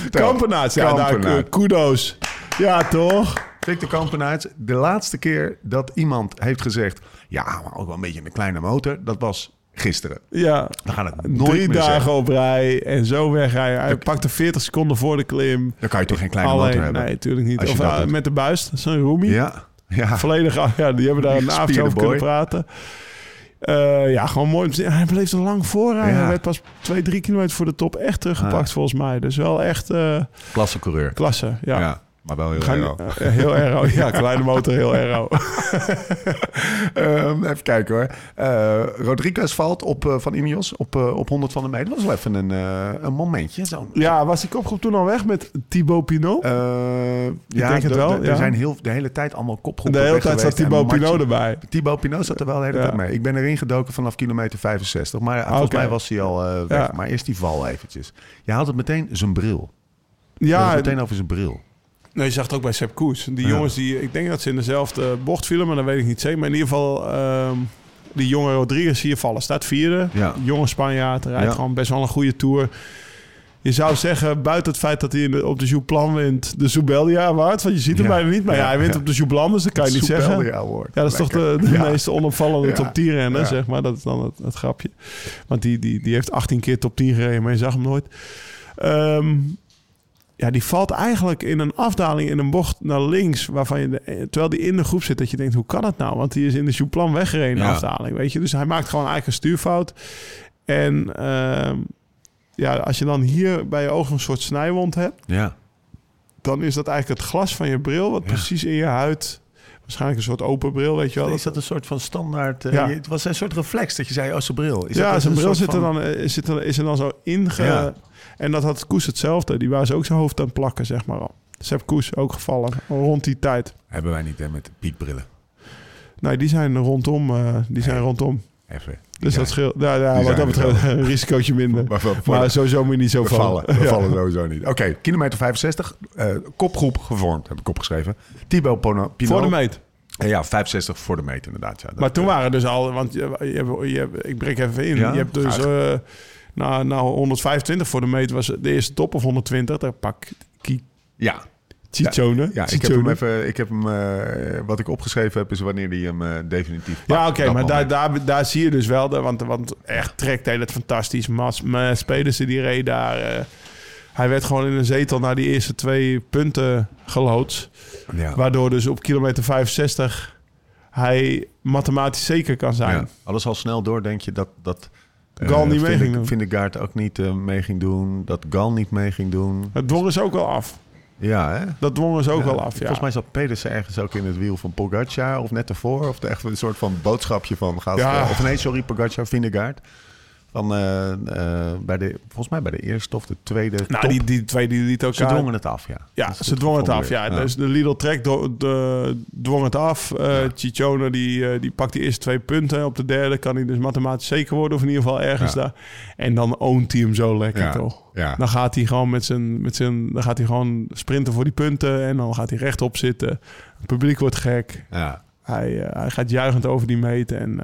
[SPEAKER 1] Vertel.
[SPEAKER 2] Kampenaerts, ja, nou, kudos. Ja, toch?
[SPEAKER 1] Victor Kampenaerts, de laatste keer dat iemand heeft gezegd... ja, maar ook wel een beetje een kleine motor, dat was gisteren.
[SPEAKER 2] Ja.
[SPEAKER 1] We gaan het nooit
[SPEAKER 2] Drie
[SPEAKER 1] meer
[SPEAKER 2] dagen
[SPEAKER 1] zeggen.
[SPEAKER 2] op rij en zo wegrijden. Hij pakte 40 seconden voor de klim.
[SPEAKER 1] Dan kan je toch geen kleine
[SPEAKER 2] Alleen,
[SPEAKER 1] motor hebben?
[SPEAKER 2] nee, natuurlijk niet. Of eh, met de buis, een roomie.
[SPEAKER 1] Ja, ja.
[SPEAKER 2] Volledig, ja, die hebben daar een avond
[SPEAKER 1] gespierde
[SPEAKER 2] over kunnen praten. Eh, ja, gewoon mooi. Hij bleef er lang voor. Hij
[SPEAKER 1] Ja.
[SPEAKER 2] werd pas twee, drie kilometer voor de top echt teruggepakt
[SPEAKER 1] Ah.
[SPEAKER 2] volgens mij. Dus wel echt eh,
[SPEAKER 1] klasse coureur.
[SPEAKER 2] klasse. Ja.
[SPEAKER 1] Ja. Maar wel heel
[SPEAKER 2] Gaan-
[SPEAKER 1] erg.
[SPEAKER 2] eh, heel aero. Ja, kleine motor, heel aero.
[SPEAKER 1] Ehm, even kijken hoor. Eh Rodriguez valt op eh, van Ineos op, eh, op 100 van de meter. Dat was wel even een, eh, een momentje. Zo.
[SPEAKER 2] Ja, was die kopgroep toen al weg met Thibaut Pinot?
[SPEAKER 1] Eh, ja,
[SPEAKER 2] denk het wel,
[SPEAKER 1] Er
[SPEAKER 2] ja.
[SPEAKER 1] zijn heel, de hele tijd allemaal kopgroepen
[SPEAKER 2] de hele tijd zat Thibaut Pinot erbij.
[SPEAKER 1] Thibaut Pinot zat er wel de hele
[SPEAKER 2] Ja.
[SPEAKER 1] tijd mee. Ik ben erin gedoken vanaf kilometer 65. Maar volgens mij was hij al eh, weg.
[SPEAKER 2] Ja.
[SPEAKER 1] Maar eerst die val eventjes. Je haalt het meteen zijn bril.
[SPEAKER 2] Ja,
[SPEAKER 1] het meteen over zijn bril.
[SPEAKER 2] Nee, je zag het ook bij Sepp Koes. Die
[SPEAKER 1] Ja.
[SPEAKER 2] jongens, die, ik denk dat ze in dezelfde bocht vielen, maar dat weet ik niet zeker. Maar in ieder geval, ehm, die jonge Rodriguez hier vallen. Staat vierde.
[SPEAKER 1] Ja.
[SPEAKER 2] Jonge Spanjaard, rijdt
[SPEAKER 1] Ja.
[SPEAKER 2] gewoon best wel een goede tour. Je zou zeggen, buiten het feit dat hij op de Jouplan wint, de Soubeldia waard. Want je ziet hem
[SPEAKER 1] Ja.
[SPEAKER 2] bijna niet. Maar ja,
[SPEAKER 1] Ja,
[SPEAKER 2] hij wint
[SPEAKER 1] ja.
[SPEAKER 2] op de Jouplan, dus dat kan je niet zeggen.
[SPEAKER 1] Award.
[SPEAKER 2] Ja, dat is toch de, meest onopvallende top 10 renner,
[SPEAKER 1] Ja.
[SPEAKER 2] zeg maar. Dat is dan het, het grapje. Want die, die, die heeft 18 keer top 10 gereden, maar je zag hem nooit. Ehm, ja, die valt eigenlijk in een afdaling in een bocht naar links, waarvan je, de- terwijl die in de groep zit, dat je denkt, hoe kan het nou? Want die is in de Jouplan weggereden,
[SPEAKER 1] Ja.
[SPEAKER 2] afdaling, weet je. Dus hij maakt gewoon eigenlijk een stuurfout. En ehm, ja, als je dan hier bij je ogen een soort snijwond hebt,
[SPEAKER 1] Ja.
[SPEAKER 2] dan is dat eigenlijk het glas van je bril, wat
[SPEAKER 1] Ja.
[SPEAKER 2] precies in je huid, waarschijnlijk een soort open bril, weet je wel.
[SPEAKER 1] Is dat een soort van standaard... eh,
[SPEAKER 2] Ja.
[SPEAKER 1] je- Het was een soort reflex dat je zei, oh, zijn bril. Is
[SPEAKER 2] ja,
[SPEAKER 1] dat
[SPEAKER 2] zijn bril zit er,
[SPEAKER 1] van-
[SPEAKER 2] dan, eh, zit er, is er dan zo inge...
[SPEAKER 1] Ja.
[SPEAKER 2] En dat had Koes hetzelfde. Die waren ze ook zijn hoofd aan het plakken, zeg maar al. Sepp Koes ook gevallen, rond die tijd.
[SPEAKER 1] Hebben wij niet hè, met piekbrillen.
[SPEAKER 2] Nee, die zijn rondom. eh, die zijn rondom.
[SPEAKER 1] Even.
[SPEAKER 2] Dus dat scheelt. Ja, ja
[SPEAKER 1] die
[SPEAKER 2] wat dat betreft een risicootje minder.
[SPEAKER 1] Maar, voor- voor-
[SPEAKER 2] Maar sowieso moet je niet zo
[SPEAKER 1] we
[SPEAKER 2] vallen.
[SPEAKER 1] vallen. We
[SPEAKER 2] Ja.
[SPEAKER 1] vallen sowieso niet. Oké, kilometer 65. eh, kopgroep gevormd, heb ik opgeschreven. Thibaut Pinot.
[SPEAKER 2] Voor de meet.
[SPEAKER 1] Eh, Ja, 65 voor de meet inderdaad. Ja, dat,
[SPEAKER 2] Maar toen
[SPEAKER 1] eh,
[SPEAKER 2] waren dus al... Want je, je, ik breek even in. Je hebt dus... eh na, na 125 voor de meet was de eerste top of 120. Daar pak Ki-
[SPEAKER 1] Ja,
[SPEAKER 2] Ciccone.
[SPEAKER 1] ja ik heb hem even... Ik heb hem, eh, wat ik opgeschreven heb is wanneer hij hem eh, definitief
[SPEAKER 2] Ja, oké, maar daar, daar, daar zie je dus wel, de, want, want echt trekt hij het fantastisch. Mas, Pedersen die reed daar. eh, hij werd gewoon in een zetel naar die eerste twee punten geloodst.
[SPEAKER 1] Ja.
[SPEAKER 2] Waardoor dus op kilometer 65 hij mathematisch zeker kan zijn.
[SPEAKER 1] Ja. Alles al snel door, denk je dat... dat
[SPEAKER 2] Gal niet mee
[SPEAKER 1] vind
[SPEAKER 2] ging
[SPEAKER 1] ik-
[SPEAKER 2] doen.
[SPEAKER 1] Vindegaard ook niet mee ging doen. Dat Gal niet mee ging doen.
[SPEAKER 2] Het dwongen ze ook wel af.
[SPEAKER 1] Ja, hè?
[SPEAKER 2] Dat dwongen ze ook wel af, ja.
[SPEAKER 1] Volgens mij zat Pedersen ergens ook in het wiel van Pogacar of net ervoor. Of echt een soort van boodschapje van... Gaat. Of nee, sorry, Pogacar, Vindegaard. Van, eh, eh, bij de, volgens mij bij de eerste of de tweede
[SPEAKER 2] nou,
[SPEAKER 1] top.
[SPEAKER 2] die, die twee die liet elkaar...
[SPEAKER 1] Ze dwongen het af, ja.
[SPEAKER 2] Ja, ze dwongen het af. Ja. Dus de Lidl Trek dwong het af.
[SPEAKER 1] Ja.
[SPEAKER 2] Ciccone die, die pakt die eerste twee punten. Op de derde kan hij dus mathematisch zeker worden. Of in ieder geval ergens
[SPEAKER 1] Ja.
[SPEAKER 2] daar. En dan oont hij hem zo lekker, toch?
[SPEAKER 1] Ja.
[SPEAKER 2] Dan gaat hij gewoon met zijn, met zijn... Dan gaat hij gewoon sprinten voor die punten. En dan gaat hij rechtop zitten. Het publiek wordt gek.
[SPEAKER 1] ja.
[SPEAKER 2] Hij, hij gaat juichend over die meet. En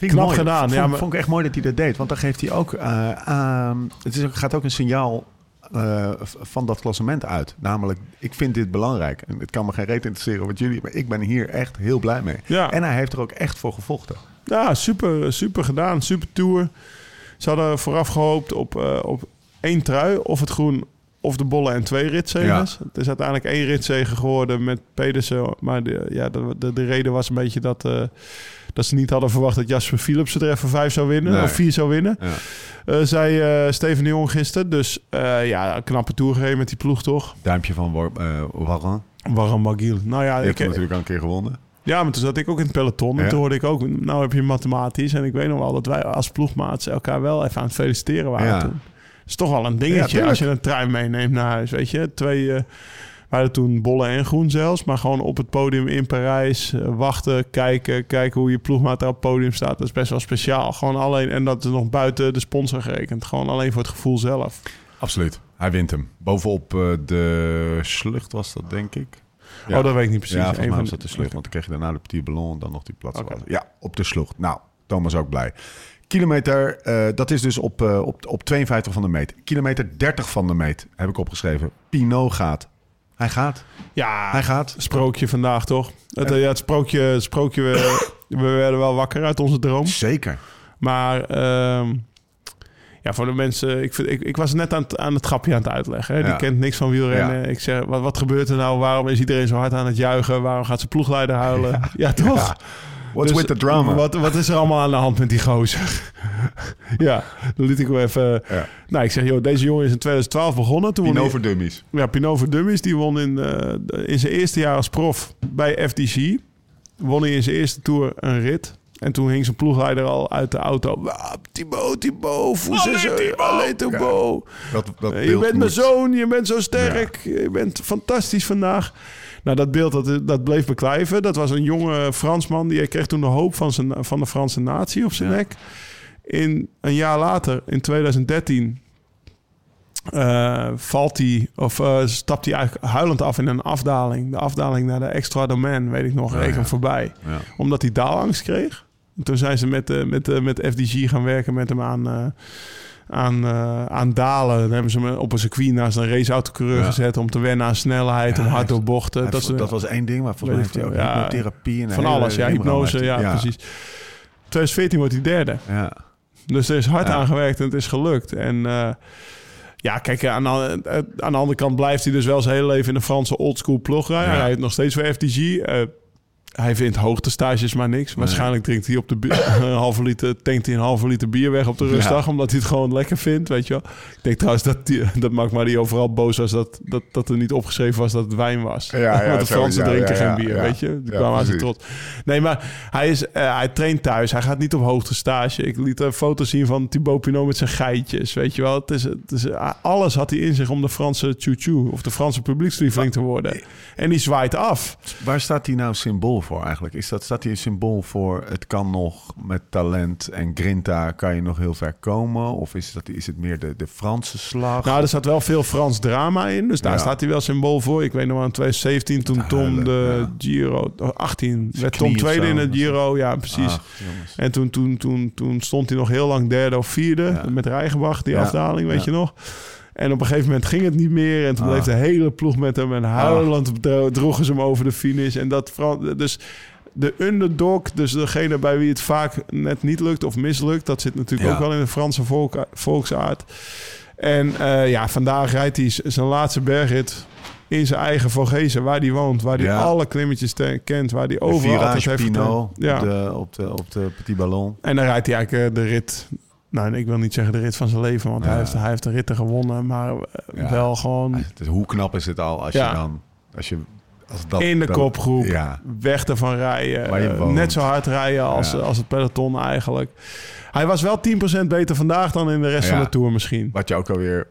[SPEAKER 1] Vind ik
[SPEAKER 2] Knap
[SPEAKER 1] mooi.
[SPEAKER 2] gedaan,
[SPEAKER 1] Vond,
[SPEAKER 2] ja, maar-
[SPEAKER 1] vond ik echt mooi dat hij dat deed. Want dan geeft hij ook... eh, aan- het is, gaat ook een signaal eh, van dat klassement uit. Namelijk, ik vind dit belangrijk. En het kan me geen reet interesseren wat jullie... Maar ik ben hier echt heel blij mee.
[SPEAKER 2] ja,
[SPEAKER 1] En hij heeft er ook echt voor gevochten.
[SPEAKER 2] Ja, super, super gedaan. Super tour. Ze hadden vooraf gehoopt op, eh, op één trui. Of het groen of de bollen en twee ritzegers. Het is uiteindelijk één ritzegen geworden met Pedersen. Maar de, ja, de, de, de reden was een beetje dat, dat ze niet hadden verwacht dat Jasper Philips er even vijf zou winnen.
[SPEAKER 1] Nee.
[SPEAKER 2] Of vier zou winnen.
[SPEAKER 1] Ja.
[SPEAKER 2] Eh, zei eh, Steven de Jong gisteren. Dus eh, ja, een knappe tour gereden met die ploeg toch?
[SPEAKER 1] Duimpje van War, Warren.
[SPEAKER 2] Warren Magiel. Nou ja, ik,
[SPEAKER 1] hem natuurlijk al een keer gewonnen.
[SPEAKER 2] ja, maar toen zat ik ook in het peloton. En
[SPEAKER 1] Ja.
[SPEAKER 2] toen hoorde ik ook, nou heb je mathematisch. En ik weet nog wel dat wij als ploegmaats elkaar wel even aan het feliciteren waren
[SPEAKER 1] Ja.
[SPEAKER 2] toen. Dat is toch wel een dingetje als je een trein meeneemt naar huis. Weet je, twee... hadden toen bollen en groen zelfs. Maar gewoon op het podium in Parijs. eh, wachten, kijken. Kijken hoe je ploegmaat op het podium staat. Dat is best wel speciaal. Gewoon alleen... En dat is nog buiten de sponsor gerekend. Gewoon alleen voor het gevoel zelf.
[SPEAKER 1] Absoluut. Hij wint hem. Bovenop eh, de slucht was dat, denk ik. Ja.
[SPEAKER 2] Oh, dat weet ik niet precies.
[SPEAKER 1] Ja, volgens mij was dat de slucht. Want dan kreeg je daarna de Petit Ballon dan nog die plaats. Ja, op de slucht. Nou, Thomas ook blij. Kilometer, eh, dat is dus op, op, op 52 van de meet. Kilometer 30 van de meet heb ik opgeschreven. Pinot gaat. Hij gaat.
[SPEAKER 2] Ja,
[SPEAKER 1] Hij gaat.
[SPEAKER 2] sprookje vandaag toch? Het, eh, ja, het sprookje, het sprookje we, we werden wel wakker uit onze droom.
[SPEAKER 1] Zeker.
[SPEAKER 2] Maar ehm, ja, voor de mensen... Ik, vind, ik, ik was net aan het, aan het grapje aan het uitleggen. Hè? Die
[SPEAKER 1] Ja.
[SPEAKER 2] kent niks van wielrennen.
[SPEAKER 1] Ja.
[SPEAKER 2] Ik zeg, wat, wat gebeurt er nou? Waarom is iedereen zo hard aan het juichen? Waarom gaat zijn ploegleider huilen? Ja, toch?
[SPEAKER 1] Ja. What's
[SPEAKER 2] Dus
[SPEAKER 1] with the drama?
[SPEAKER 2] Wat, wat is er allemaal aan de hand met die gozer? ja, dan liet ik hem even...
[SPEAKER 1] Ja.
[SPEAKER 2] Nou, ik zeg, joh, deze jongen is in 2012 begonnen. Toen
[SPEAKER 1] Pinot voor dummies.
[SPEAKER 2] ja, Pinot voor Dummies, die won in, eh, in zijn eerste jaar als prof bij FDC. Won hij in zijn eerste tour een rit. En toen hing zijn ploegleider al uit de auto. Ah, Thibaut, Thibaut, Foussez, alleen Thibaut.
[SPEAKER 1] Dat, dat
[SPEAKER 2] Eh, je bent mijn
[SPEAKER 1] moet-
[SPEAKER 2] zoon, je bent zo sterk. Je bent fantastisch vandaag. Nou, dat beeld dat, dat bleef beklijven. Dat was een jonge Fransman. Die kreeg toen de hoop van, zijn, van de Franse natie op zijn
[SPEAKER 1] Ja.
[SPEAKER 2] nek. In, een jaar later, in 2013, eh, valt hij, of eh, stapt hij eigenlijk huilend af in een afdaling. De afdaling naar de Extra Domain, weet ik nog,
[SPEAKER 1] Ja,
[SPEAKER 2] reken
[SPEAKER 1] ja.
[SPEAKER 2] voorbij.
[SPEAKER 1] Ja.
[SPEAKER 2] Omdat hij daalangst kreeg. En toen zijn ze met, eh, met, met FDG gaan werken met hem aan, aan, eh, aan dalen. Dan hebben ze hem op een circuit naast een raceautocoureur
[SPEAKER 1] Ja.
[SPEAKER 2] gezet... om te wennen aan snelheid,
[SPEAKER 1] Ja,
[SPEAKER 2] om hard door bochten. Dat, is,
[SPEAKER 1] dat was één ding, maar volgens mij heeft hij ook.
[SPEAKER 2] Ja.
[SPEAKER 1] hypnotherapie. En
[SPEAKER 2] van alles, ja, hypnose, ja, precies. 2014 wordt hij derde.
[SPEAKER 1] Ja.
[SPEAKER 2] Dus er is hard
[SPEAKER 1] Ja.
[SPEAKER 2] aan gewerkt en het is gelukt. En eh, ja, kijk, aan de, eh, aan de andere kant blijft hij dus wel zijn hele leven in de Franse oldschool ploeg rijden. Hij rijdt nog steeds voor. Eh, hij vindt hoogtestages maar niks. Waarschijnlijk drinkt hij op de een halve liter, tankt hij een halve liter bier weg op de rustdag, omdat hij het gewoon lekker vindt, weet je wel. Ik denk trouwens dat, die, dat maakt maar die overal boos was dat, dat, dat er niet opgeschreven was dat het wijn was.
[SPEAKER 1] Ja, ja,
[SPEAKER 2] Want de
[SPEAKER 1] zo,
[SPEAKER 2] Fransen
[SPEAKER 1] ja,
[SPEAKER 2] drinken geen bier,
[SPEAKER 1] ja.
[SPEAKER 2] weet je. Die kwamen aan zijn trots. Nee, maar hij, is, eh, hij traint thuis. Hij gaat niet op hoogtestage. Ik liet een foto zien van Thibaut Pinot met zijn geitjes. Weet je wel, het is, het is, alles had hij in zich om de Franse choo of de Franse publiekslieveling te worden. En die zwaait af.
[SPEAKER 1] Waar staat hij nou symbool voor eigenlijk? Is dat, staat hij een symbool voor het kan nog met talent en grinta kan je nog heel ver komen? Of is, dat, is het meer de, de Franse slag?
[SPEAKER 2] Nou, er zat wel veel Frans drama in. Dus daar
[SPEAKER 1] Ja.
[SPEAKER 2] staat hij wel symbool voor. Ik weet nog wel in 2017 toen Tom
[SPEAKER 1] huilen,
[SPEAKER 2] de
[SPEAKER 1] ja.
[SPEAKER 2] Giro... oh, 18 werd Tom tweede in het Giro. Ja, precies.
[SPEAKER 1] Ach.
[SPEAKER 2] En toen, toen, toen, toen stond hij nog heel lang derde of vierde
[SPEAKER 1] Ja.
[SPEAKER 2] met Rijgenbach, die afdaling, weet je nog. En op een gegeven moment ging het niet meer. En toen
[SPEAKER 1] Ah.
[SPEAKER 2] bleef de hele ploeg met hem. En huilend dro- droegen ze hem over de finish. En dat Fran- dus de underdog, dus degene bij wie het vaak net niet lukt of mislukt, dat zit natuurlijk
[SPEAKER 1] Ja.
[SPEAKER 2] ook wel in de Franse volk, volksaard. En eh, ja, vandaag rijdt hij zijn laatste bergrit in zijn eigen Vogezen, waar hij woont, waar hij
[SPEAKER 1] Ja.
[SPEAKER 2] alle klimmetjes kent, waar hij overal
[SPEAKER 1] Virage
[SPEAKER 2] heeft getraind.
[SPEAKER 1] op, de, op, de, op de Petit Ballon.
[SPEAKER 2] En dan rijdt hij eigenlijk eh, de rit. Nou, ik wil niet zeggen de rit van zijn leven, want
[SPEAKER 1] Ja.
[SPEAKER 2] hij, heeft, hij heeft de ritten gewonnen. Maar eh,
[SPEAKER 1] Ja.
[SPEAKER 2] wel gewoon
[SPEAKER 1] Dus hoe knap is het al als
[SPEAKER 2] Ja.
[SPEAKER 1] je dan... Als je, als dat,
[SPEAKER 2] in de kopgroep,
[SPEAKER 1] Ja,
[SPEAKER 2] weg ervan rijden. Eh, net zo hard rijden als, als het peloton eigenlijk. Hij was wel 10% beter vandaag dan in de rest van de Tour misschien.
[SPEAKER 1] wat je ook alweer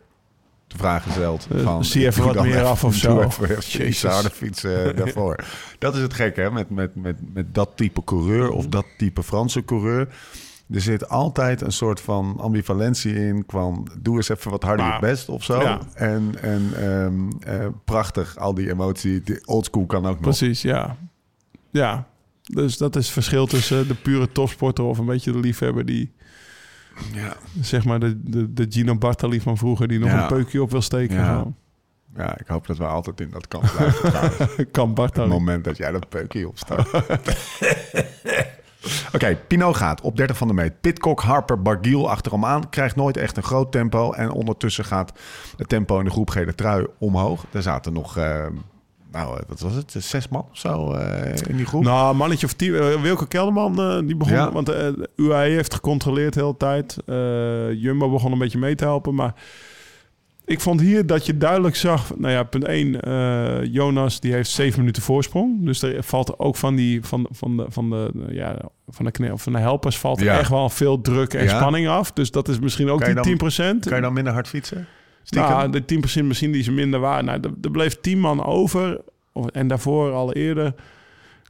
[SPEAKER 1] de vraag stelt.
[SPEAKER 2] Eh,
[SPEAKER 1] van,
[SPEAKER 2] zie even wat meer af of zo. Jezus.
[SPEAKER 1] harder fietsen daarvoor. Dat is het gekke, hè? Met, met, met, met dat type coureur of dat type Franse coureur. Er zit altijd een soort van ambivalentie in. Kwam, doe eens even wat harder je best of zo.
[SPEAKER 2] Ja.
[SPEAKER 1] En, en ehm, eh, prachtig, al die emotie. Die oldschool kan ook nog.
[SPEAKER 2] Precies, ja. Ja, dus dat is het verschil tussen de pure topsporter of een beetje de liefhebber die,
[SPEAKER 1] Ja.
[SPEAKER 2] zeg maar, de, de, de Gino Bartali van vroeger, die nog
[SPEAKER 1] Ja.
[SPEAKER 2] een peukje op wil steken.
[SPEAKER 1] Ja. Ja, ik hoop dat we altijd in dat kamp blijven. trouwens.
[SPEAKER 2] Kan
[SPEAKER 1] het
[SPEAKER 2] Bartali.
[SPEAKER 1] moment dat jij dat peukje opstaat. Oké, Pinot gaat op 30 van de meet. Pitcock, Harper, Bargiel achter hem aan. Krijgt nooit echt een groot tempo. En ondertussen gaat het tempo in de groep gele trui omhoog. Er zaten nog eh, nou, eh, wat was het? Zes man of zo eh, in die groep?
[SPEAKER 2] Nou, een mannetje of tien. eh, Wilco Kelderman, eh, die begon...
[SPEAKER 1] Ja.
[SPEAKER 2] Want eh UAE heeft gecontroleerd de hele tijd. Eh, Jumbo begon een beetje mee te helpen. Maar ik vond hier dat je duidelijk zag... Nou ja, punt 1. Jonas, die heeft zeven minuten voorsprong. Dus er valt ook van, die, van, van, de, van, de, ja, van, de, kne- van de helpers... valt
[SPEAKER 1] Ja.
[SPEAKER 2] echt wel veel druk en
[SPEAKER 1] Ja.
[SPEAKER 2] spanning af. Dus dat is misschien ook die
[SPEAKER 1] dan-
[SPEAKER 2] 10%.
[SPEAKER 1] Kan je dan minder hard fietsen? Stiekem?
[SPEAKER 2] Nou, de 10% misschien die ze minder waren. Nou, er, er bleef 10 man over. Of- En daarvoor al eerder.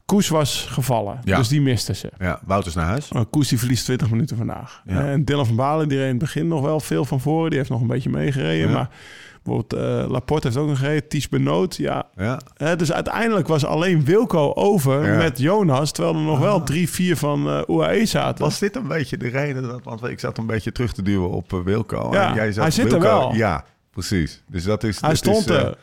[SPEAKER 2] Koes was gevallen.
[SPEAKER 1] Ja.
[SPEAKER 2] Dus die misten ze.
[SPEAKER 1] ja, Wouters naar huis.
[SPEAKER 2] Maar Koes die verliest 20 minuten vandaag.
[SPEAKER 1] Ja.
[SPEAKER 2] En Dylan van Balen die reed in het begin nog wel veel van voren. Die heeft nog een beetje meegereden.
[SPEAKER 1] Ja.
[SPEAKER 2] Maar bijvoorbeeld eh, Laporte heeft ook nog gereden. Ties Benoot. Ja.
[SPEAKER 1] Ja.
[SPEAKER 2] Hè, dus uiteindelijk was alleen Wilco over
[SPEAKER 1] Ja. Ah.
[SPEAKER 2] met Jonas. Terwijl er nog wel drie, vier van eh UAE zaten.
[SPEAKER 1] Was dit een beetje de reden? Dat, want ik zat een beetje terug te duwen op eh, Wilco.
[SPEAKER 2] Ja,
[SPEAKER 1] En jij zat
[SPEAKER 2] hij zit er
[SPEAKER 1] Wilco-
[SPEAKER 2] wel.
[SPEAKER 1] Ja, precies. Dus dat is.
[SPEAKER 2] Hij stond
[SPEAKER 1] is, eh,
[SPEAKER 2] er.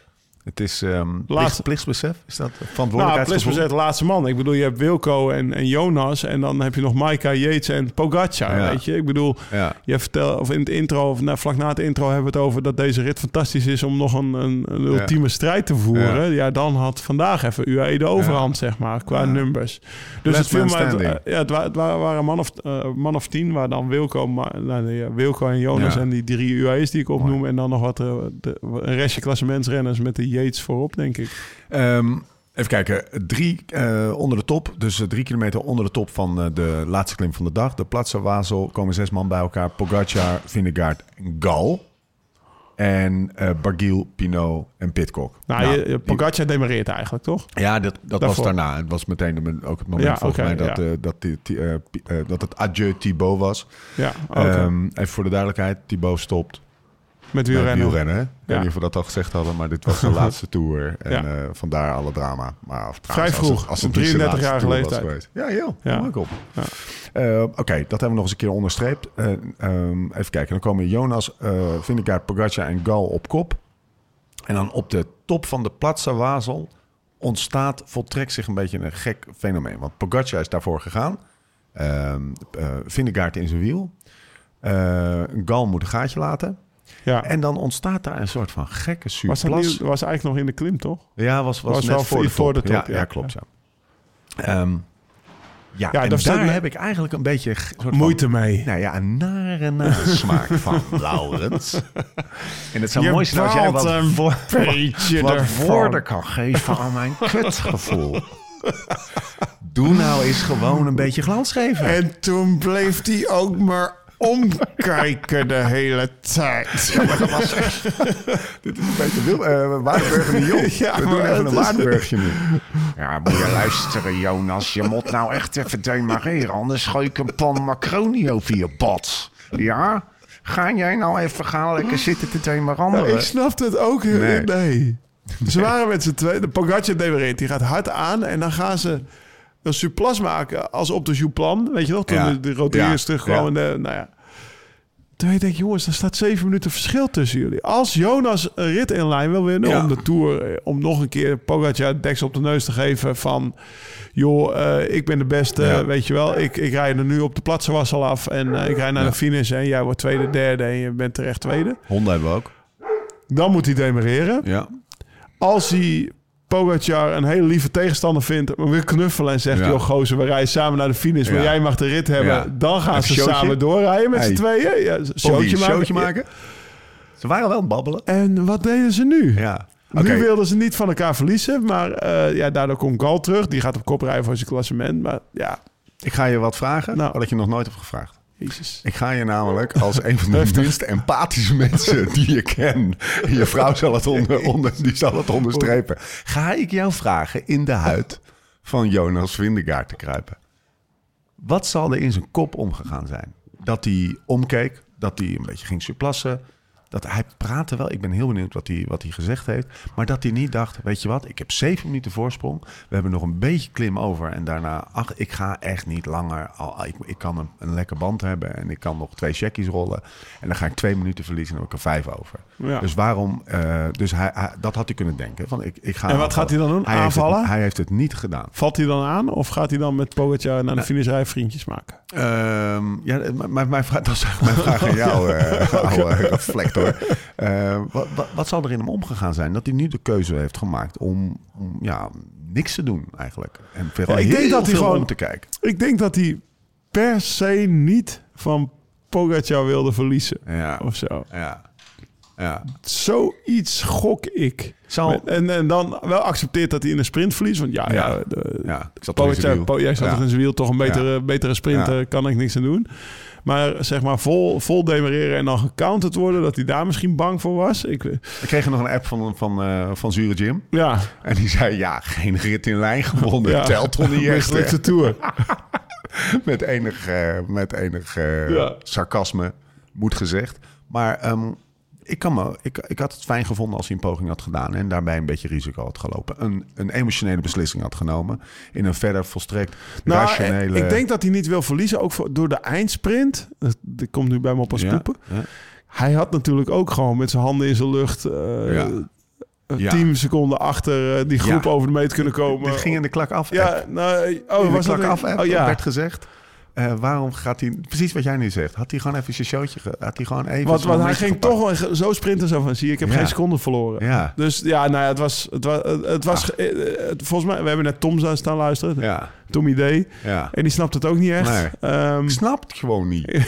[SPEAKER 1] Het is plicht,
[SPEAKER 2] Laatste-
[SPEAKER 1] plichtsbesef? Is dat
[SPEAKER 2] Nou,
[SPEAKER 1] verantwoordelijkheidsgevoel?
[SPEAKER 2] Plis de laatste man. Ik bedoel, je hebt Wilco en, en Jonas. En dan heb je nog Maika, Yates en Pogacar,
[SPEAKER 1] Ja.
[SPEAKER 2] weet je. Ik bedoel,
[SPEAKER 1] ja.
[SPEAKER 2] je vertelt, of in het intro, of nou, vlak na het intro hebben we het over dat deze rit fantastisch is om nog een, een, een ultieme strijd te voeren. Ja. dan had vandaag even UAE de overhand, zeg maar, qua numbers. Dus
[SPEAKER 1] Last
[SPEAKER 2] het viel
[SPEAKER 1] standing.
[SPEAKER 2] eh, ja, het, wa- het wa- waren een man of, eh, man of tien, waar dan Wilco, Ma- nou, Wilco en Jonas en die drie UAE's die ik opnoem. En dan nog wat eh, de, een restje klassementsrenners met de Yates voorop, denk ik.
[SPEAKER 1] Ehm, even kijken. Drie eh, onder de top. Dus eh, drie kilometer onder de top van eh, de laatste klim van de dag. De Platse Wazel komen zes man bij elkaar. Pogacar, Vingegaard en Gal. En eh Barguil, Pinot en Pitcock.
[SPEAKER 2] Nou,
[SPEAKER 1] Nou,
[SPEAKER 2] je, Pogacar demareert eigenlijk, toch?
[SPEAKER 1] Ja, dat, dat was daarna. Het was meteen de- ook het moment
[SPEAKER 2] Ja,
[SPEAKER 1] volgens mij dat,
[SPEAKER 2] ja.
[SPEAKER 1] dat, die, die, Pi- dat het adieu Thibaut was.
[SPEAKER 2] Ja.
[SPEAKER 1] Ehm, even voor de duidelijkheid. Thibaut stopt
[SPEAKER 2] met
[SPEAKER 1] met
[SPEAKER 2] wielrennen.
[SPEAKER 1] wielrennen. hè? Ik weet niet of we dat al gezegd hadden, maar dit was de laatste tour. En eh, vandaar alle drama. Maar of,
[SPEAKER 2] Vrij
[SPEAKER 1] als
[SPEAKER 2] vroeg,
[SPEAKER 1] het- als het niet zijn
[SPEAKER 2] 33-jarige
[SPEAKER 1] laatste tour was
[SPEAKER 2] leeftijd.
[SPEAKER 1] Ja, heel.
[SPEAKER 2] Ja.
[SPEAKER 1] Kom op. Eh, Oké, dat hebben we nog eens een keer onderstreept. Eh, ehm, even kijken, dan komen Jonas, eh Vingegaard, Pogacar en Gal op kop. En dan op de top van de Platza Wazel ontstaat, voltrekt zich een beetje een gek fenomeen. Want Pogacar is daarvoor gegaan. Ehm eh, Vingegaard in zijn wiel. Gal moet een gaatje laten.
[SPEAKER 2] Ja.
[SPEAKER 1] En dan ontstaat daar een soort van gekke
[SPEAKER 2] was,
[SPEAKER 1] surplus.
[SPEAKER 2] niet, was eigenlijk nog in de klim, toch?
[SPEAKER 1] Ja, was, was,
[SPEAKER 2] Was
[SPEAKER 1] net
[SPEAKER 2] wel
[SPEAKER 1] voor de,
[SPEAKER 2] voor
[SPEAKER 1] top.
[SPEAKER 2] de top,
[SPEAKER 1] Ja,
[SPEAKER 2] ja.
[SPEAKER 1] ja, klopt. Ja. Ehm, ja,
[SPEAKER 2] Ja,
[SPEAKER 1] en
[SPEAKER 2] daar staat-
[SPEAKER 1] heb ik eigenlijk een beetje soort van-
[SPEAKER 2] Moeite mee.
[SPEAKER 1] nou ja, een nare nasmaak van, Laurens. En het zou
[SPEAKER 2] Je
[SPEAKER 1] mooi zijn als jij wat,
[SPEAKER 2] een beetje
[SPEAKER 1] wat woorden kan geven aan mijn kutgevoel. Doe nou eens gewoon een beetje glans geven.
[SPEAKER 2] En toen bleef hij ook maar omkijken de hele tijd.
[SPEAKER 1] Dit is een beetje wil, eh Waardenburg en de Jong.
[SPEAKER 2] Ja,
[SPEAKER 1] We doen even een Waardenburgje nu. Ja, moet je luisteren, Jonas. Je moet nou echt even demareren. Anders gooi ik een pan macaroni over je bad. Ja? Ga jij nou even gaan lekker zitten te demaranderen?
[SPEAKER 2] ik snapte het ook heel
[SPEAKER 1] Nee.
[SPEAKER 2] nee. Ze waren met z'n tweeën. De Pogacar demereert. Die gaat hard aan. En dan gaan ze een surplus maken als op de Jouplan. Weet je nog? Toen
[SPEAKER 1] Ja.
[SPEAKER 2] de, de Rodriguez terugkwam. En de, nou ja. Toen denk ik, jongens, er staat zeven minuten verschil tussen jullie. Als Jonas een rit in lijn wil winnen
[SPEAKER 1] Ja.
[SPEAKER 2] om de Tour... eh, om nog een keer Pogacar deksel op de neus te geven van... joh, eh, ik ben de beste,
[SPEAKER 1] Ja.
[SPEAKER 2] weet je wel. Ik, ik rij er nu op de platsewassel af en eh, ik rij naar
[SPEAKER 1] Ja.
[SPEAKER 2] de finish... en jij wordt tweede, derde en je bent terecht tweede.
[SPEAKER 1] Honden hebben we ook.
[SPEAKER 2] Dan moet hij demereren.
[SPEAKER 1] Ja.
[SPEAKER 2] Als hij Pogacar een hele lieve tegenstander vindt... maar weer knuffelen en zegt... Joh, gozer, we rijden samen naar de finish... maar jij mag de rit hebben. Dan gaan
[SPEAKER 1] Even
[SPEAKER 2] ze
[SPEAKER 1] showtje.
[SPEAKER 2] samen doorrijden met
[SPEAKER 1] Hey.
[SPEAKER 2] z'n tweeën. Ja, showtje maken.
[SPEAKER 1] showtje maken. Ze waren wel aan het babbelen.
[SPEAKER 2] En wat deden ze nu?
[SPEAKER 1] Ja.
[SPEAKER 2] Nu wilden ze niet van elkaar verliezen. Maar eh, ja, daardoor komt Gal terug. Die gaat op kop rijden voor zijn klassement. Maar ja,
[SPEAKER 1] Ik ga je wat vragen,
[SPEAKER 2] Nou.
[SPEAKER 1] wat ik je nog nooit heb gevraagd.
[SPEAKER 2] Jezus.
[SPEAKER 1] Ik ga je namelijk als een van de minst empathische mensen die je ken. Je vrouw zal het, onder, onder, die zal het onderstrepen. Ga ik jou vragen in de huid van Jonas Vindegaard te kruipen. Wat zal er in zijn kop omgegaan zijn? Dat hij omkeek, dat hij een beetje ging surplassen. Dat hij praatte wel. Ik ben heel benieuwd wat hij, wat hij gezegd heeft. Maar dat hij niet dacht, weet je wat, ik heb zeven minuten voorsprong. We hebben nog een beetje klim over. En daarna, ach, ik ga echt niet langer. Al, ik, ik kan een, een lekker band hebben en ik kan nog twee checkies rollen. En dan ga ik twee minuten verliezen en dan heb ik er vijf over.
[SPEAKER 2] Ja.
[SPEAKER 1] Dus waarom, eh, dus hij, hij- dat had hij kunnen denken. Van, ik, ik ga
[SPEAKER 2] En wat gaat hij dan doen?
[SPEAKER 1] Hij heeft het-
[SPEAKER 2] Aanvallen?
[SPEAKER 1] hij heeft het niet gedaan.
[SPEAKER 2] Valt hij dan aan? Of gaat hij dan met Pogacar naar de finish rijden vriendjes maken?
[SPEAKER 1] Ehm, ja, mijn, mijn vraag, dat is mijn vraag aan jou, eh oude reflector. Hoor. Eh, wat, wat, wat zal er in hem omgegaan zijn? Dat hij nu de keuze heeft gemaakt om, om ja, niks te doen eigenlijk. En
[SPEAKER 2] Ja, ik denk dat hij
[SPEAKER 1] veel
[SPEAKER 2] gewoon-
[SPEAKER 1] om te kijken.
[SPEAKER 2] Ik denk dat hij per se niet van Pogacar wilde verliezen.
[SPEAKER 1] Ja,
[SPEAKER 2] Of zo.
[SPEAKER 1] ja, ja.
[SPEAKER 2] Zoiets gok ik.
[SPEAKER 1] Zal,
[SPEAKER 2] En, en dan wel accepteert dat hij in een sprint verliest. Want ja, ja,
[SPEAKER 1] Ja.
[SPEAKER 2] de,
[SPEAKER 1] ja, ik zat in
[SPEAKER 2] Pogacar. Po- jij zat
[SPEAKER 1] Ja.
[SPEAKER 2] toch in zijn wiel, toch een betere, betere sprint, kan ik niks aan doen. Maar zeg maar vol, vol demereren en dan gecounterd worden, dat hij daar misschien bang voor was. Ik,
[SPEAKER 1] Ik kreeg nog een app van, van, eh, van Zure Jim.
[SPEAKER 2] ja,
[SPEAKER 1] En die zei, ja, geen rit in lijn gewonnen.
[SPEAKER 2] ja.
[SPEAKER 1] Telt toch niet echt?
[SPEAKER 2] Mislukte tour.
[SPEAKER 1] met enig, eh, met enig eh,
[SPEAKER 2] Ja.
[SPEAKER 1] sarcasme, moet gezegd. Maar ehm, ik, kan me, ik, ik had het fijn gevonden als hij een poging had gedaan... en daarbij een beetje risico had gelopen. Een, een emotionele beslissing had genomen... in een verder volstrekt
[SPEAKER 2] Nou,
[SPEAKER 1] rationele...
[SPEAKER 2] ik denk dat hij niet wil verliezen, ook voor, door de eindsprint. Dat, komt nu bij me op
[SPEAKER 1] Ja, ja.
[SPEAKER 2] Hij had natuurlijk ook gewoon met zijn handen in zijn lucht... eh,
[SPEAKER 1] Ja. Ja.
[SPEAKER 2] tien seconden achter eh, die groep
[SPEAKER 1] Ja.
[SPEAKER 2] over de meet kunnen komen.
[SPEAKER 1] Dit ging in de klak af.
[SPEAKER 2] Ja, nou,
[SPEAKER 1] in
[SPEAKER 2] oh,
[SPEAKER 1] de
[SPEAKER 2] was
[SPEAKER 1] klak af,
[SPEAKER 2] een-? Oh ja,
[SPEAKER 1] werd gezegd. Eh, waarom gaat hij... Precies wat jij nu zegt. Had hij gewoon even zijn showtje... ge- Had hij gewoon even...
[SPEAKER 2] want, want hij ging
[SPEAKER 1] gepakt.
[SPEAKER 2] toch wel zo sprinten zo van... zie je, ik heb
[SPEAKER 1] Ja.
[SPEAKER 2] geen seconde verloren.
[SPEAKER 1] Ja,
[SPEAKER 2] Dus ja, nou ja, het was... Het was, het was eh, eh, volgens mij, we hebben net Tom staan luisteren.
[SPEAKER 1] ja,
[SPEAKER 2] Tommy D.
[SPEAKER 1] ja.
[SPEAKER 2] En die snapt het ook niet echt.
[SPEAKER 1] Nee.
[SPEAKER 2] Ehm,
[SPEAKER 1] Ik snap het gewoon niet.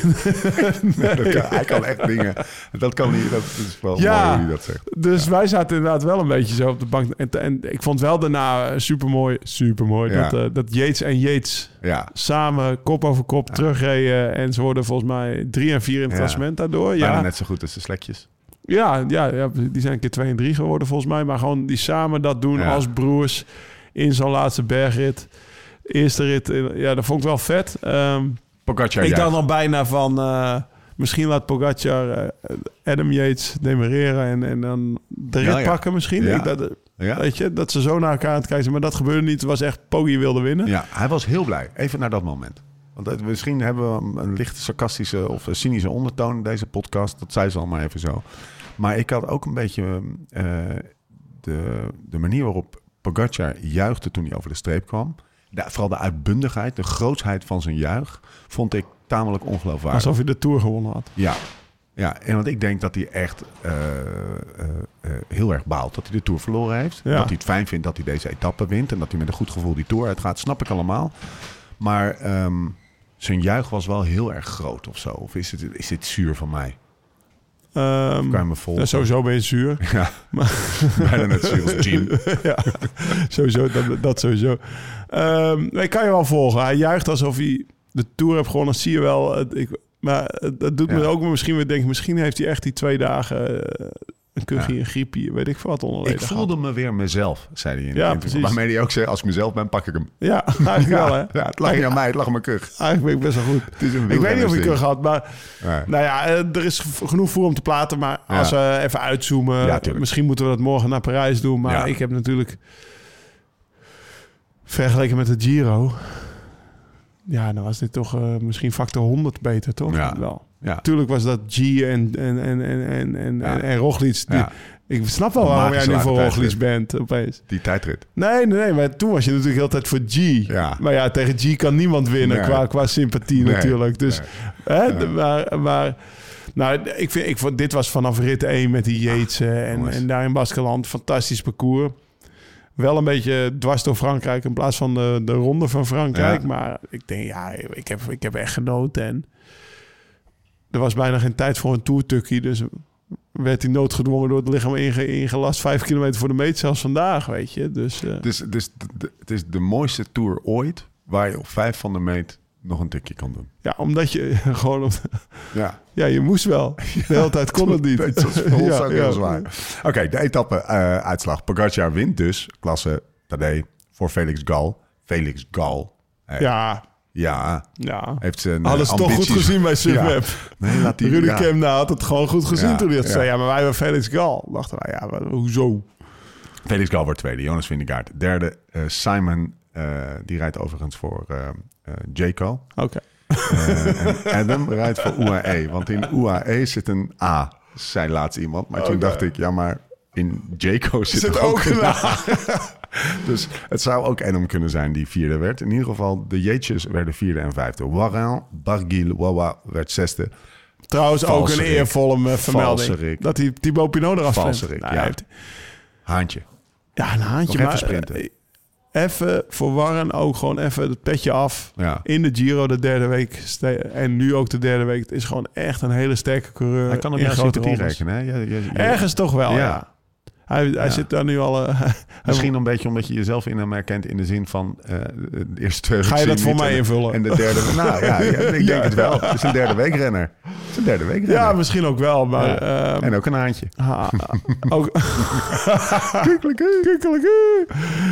[SPEAKER 1] Nee, dat kan- hij kan echt dingen. Dat kan niet. Dat is wel
[SPEAKER 2] Ja.
[SPEAKER 1] mooi hoe dat zegt.
[SPEAKER 2] dus wij zaten inderdaad wel een beetje zo op de bank. En, en ik vond wel daarna super mooi, super mooi
[SPEAKER 1] Ja.
[SPEAKER 2] dat, eh, dat Yates en Yates
[SPEAKER 1] Ja,
[SPEAKER 2] samen kop over kop terugreden. En ze worden volgens mij drie en vier in het
[SPEAKER 1] Ja.
[SPEAKER 2] klassement daardoor.
[SPEAKER 1] bijna
[SPEAKER 2] Ja,
[SPEAKER 1] net zo goed als de slekjes.
[SPEAKER 2] ja, ja, ja, die zijn een keer twee en drie geworden volgens mij. Maar gewoon die samen dat doen
[SPEAKER 1] Ja.
[SPEAKER 2] als broers in zo'n laatste bergrit. Eerste rit, in- ja, dat vond ik wel vet. Ehm,
[SPEAKER 1] Pogacar,
[SPEAKER 2] ik
[SPEAKER 1] ja.
[SPEAKER 2] dacht al bijna van... eh, misschien laat Pogacar eh, Adam Yates demereren en, en dan de rit
[SPEAKER 1] Ja, ja.
[SPEAKER 2] pakken misschien.
[SPEAKER 1] Ja.
[SPEAKER 2] Ik, dat,
[SPEAKER 1] Ja.
[SPEAKER 2] weet je, dat ze zo naar elkaar aan het kijken. Maar dat gebeurde niet. Het was echt Poggi wilde winnen.
[SPEAKER 1] ja, hij was heel blij. Even naar dat moment. Want misschien hebben we een lichte sarcastische of cynische ondertoon in deze podcast. Dat zei ze al maar even zo. Maar ik had ook een beetje eh, de, de manier waarop Pogacar juichte toen hij over de streep kwam. De- vooral de uitbundigheid, de grootsheid van zijn juich, vond ik tamelijk ongeloofwaardig.
[SPEAKER 2] Alsof hij de Tour gewonnen had.
[SPEAKER 1] Ja. Ja, en want ik denk dat hij echt eh, eh, heel erg baalt dat hij de Tour verloren heeft.
[SPEAKER 2] Ja.
[SPEAKER 1] Dat hij het fijn vindt dat hij deze etappe wint en dat hij met een goed gevoel die Tour uitgaat, snap ik allemaal. Maar ehm, zijn juich was wel heel erg groot of zo. Of is, het, is dit zuur van mij?
[SPEAKER 2] Ehm,
[SPEAKER 1] Kan je me volgen?
[SPEAKER 2] sowieso ben je zuur.
[SPEAKER 1] Ja, bijna net zuur als Jim.
[SPEAKER 2] ja, sowieso, dat, dat sowieso. Ehm nee, kan je wel volgen. Hij juicht alsof hij de Tour heeft gewonnen. Dat zie je wel. Ik, maar dat doet me ook misschien weer denken... misschien heeft hij echt die twee dagen eh, een kuchje,
[SPEAKER 1] Ja.
[SPEAKER 2] een griepje... weet ik wat onder
[SPEAKER 1] Ik voelde me weer mezelf, zei hij in
[SPEAKER 2] Ja,
[SPEAKER 1] interview. Waarmee hij ook zei, als ik mezelf ben, pak ik hem.
[SPEAKER 2] Ja, eigenlijk wel, hè?
[SPEAKER 1] ja, het lag niet aan mij, het lag aan mijn kuch.
[SPEAKER 2] Eigenlijk ben ik best wel goed.
[SPEAKER 1] Het is een
[SPEAKER 2] Ik weet niet of ik er had, maar...
[SPEAKER 1] Ja.
[SPEAKER 2] Nou ja, eh, er is genoeg voor om te praten. Maar
[SPEAKER 1] Ja.
[SPEAKER 2] als we even uitzoomen...
[SPEAKER 1] Ja,
[SPEAKER 2] misschien moeten we dat morgen naar Parijs doen. Maar
[SPEAKER 1] Ja.
[SPEAKER 2] ik heb natuurlijk... Vergeleken met de Giro... Ja, dan was dit toch eh, misschien factor 100 beter, toch?
[SPEAKER 1] Ja.
[SPEAKER 2] Wel.
[SPEAKER 1] Ja.
[SPEAKER 2] Natuurlijk was dat G en, en, en, en, en, en,
[SPEAKER 1] Ja.
[SPEAKER 2] en, en Roglic. Die,
[SPEAKER 1] Ja.
[SPEAKER 2] Ik snap wel waarom jij nu voor Roglic bent opeens.
[SPEAKER 1] Die tijdrit.
[SPEAKER 2] Nee, nee, nee, maar toen was je natuurlijk heel tijd voor G.
[SPEAKER 1] Ja.
[SPEAKER 2] Maar ja, tegen G kan niemand winnen
[SPEAKER 1] Nee.
[SPEAKER 2] qua, qua sympathie
[SPEAKER 1] Nee.
[SPEAKER 2] natuurlijk. Dus,
[SPEAKER 1] Nee.
[SPEAKER 2] hè, maar, maar nou, ik vind, ik vond, dit was vanaf rit 1 met die Yates eh, en, en daar in Baskeland. Fantastisch parcours. Wel een beetje dwars door Frankrijk in plaats van de, de ronde van Frankrijk.
[SPEAKER 1] Ja.
[SPEAKER 2] Maar ik denk, ja, ik heb, ik heb echt genoten. En er was bijna geen tijd voor een toertukkie. Dus werd hij noodgedwongen door het lichaam inge, ingelast. Vijf kilometer voor de meet, zelfs vandaag, weet je. Dus eh,
[SPEAKER 1] Het is, het, is, de- het is de mooiste tour ooit waar je op vijf van de meet nog een tikje kan doen.
[SPEAKER 2] ja, omdat je gewoon... op-
[SPEAKER 1] Ja,
[SPEAKER 2] Ja, je moest wel. De hele tijd kon het niet.
[SPEAKER 1] dat is voor ons
[SPEAKER 2] Ja,
[SPEAKER 1] ook
[SPEAKER 2] ja.
[SPEAKER 1] heel zwaar. Oké, de etappe-uitslag. Pogacar wint dus, klasse Tadej, voor Felix Gal. Felix Gal. eh,
[SPEAKER 2] Ja,
[SPEAKER 1] ja,
[SPEAKER 2] ja.
[SPEAKER 1] heeft zijn
[SPEAKER 2] Hadden
[SPEAKER 1] eh,
[SPEAKER 2] ze toch goed gezien bij Sunweb.
[SPEAKER 1] Nee, laat die...
[SPEAKER 2] Rudy
[SPEAKER 1] ja.
[SPEAKER 2] Kemna had het gewoon goed gezien
[SPEAKER 1] Ja,
[SPEAKER 2] toen hij dat zei. Ja, maar wij hebben Felix Gal. Dachten wij, ja, maar hoezo?
[SPEAKER 1] Felix Gal wordt tweede, Jonas Vingegaard derde. eh, Simon, eh, die rijdt overigens voor Jayco.
[SPEAKER 2] Oké.
[SPEAKER 1] En Adam rijdt voor UAE. Want in UAE zit een A, zei laatst iemand. Maar toen dacht ik, ja, maar in Jayco zit,
[SPEAKER 2] Zit
[SPEAKER 1] er
[SPEAKER 2] ook
[SPEAKER 1] ook een
[SPEAKER 2] een
[SPEAKER 1] A. dus het zou ook Adam kunnen zijn die vierde werd. In ieder geval, de Jeetjes werden vierde en vijfde. Warren, Barguil, Wawa werd zesde.
[SPEAKER 2] Trouwens ook een eervolle eh, vermelding.
[SPEAKER 1] Valserik.
[SPEAKER 2] Dat hij Thibaut Pinot eraf.
[SPEAKER 1] Valserik,
[SPEAKER 2] Nou,
[SPEAKER 1] ja.
[SPEAKER 2] heeft-
[SPEAKER 1] Haantje.
[SPEAKER 2] ja, een haantje.
[SPEAKER 1] Nog
[SPEAKER 2] maar
[SPEAKER 1] even sprinten.
[SPEAKER 2] eh, Even voor Warren ook gewoon even het petje af.
[SPEAKER 1] Ja.
[SPEAKER 2] In de Giro de derde week. En nu ook de derde week. Het is gewoon echt een hele sterke coureur.
[SPEAKER 1] Hij kan op
[SPEAKER 2] in grote
[SPEAKER 1] rekenen. Hè?
[SPEAKER 2] Ergens toch wel,
[SPEAKER 1] Ja.
[SPEAKER 2] Ja. Hij, hij zit daar nu al... eh,
[SPEAKER 1] Misschien een beetje omdat je jezelf in hem herkent in de zin van eh, de eerste twee
[SPEAKER 2] Ga je dat voor mij
[SPEAKER 1] en
[SPEAKER 2] invullen?
[SPEAKER 1] En de derde, nou ja, ik denk het wel. Het is een derde weekrenner. Het is een derde weekrenner.
[SPEAKER 2] ja, misschien ook wel. Maar
[SPEAKER 1] Ja.
[SPEAKER 2] ehm,
[SPEAKER 1] En ook een haantje.
[SPEAKER 2] ha- ook... Kukkelijke.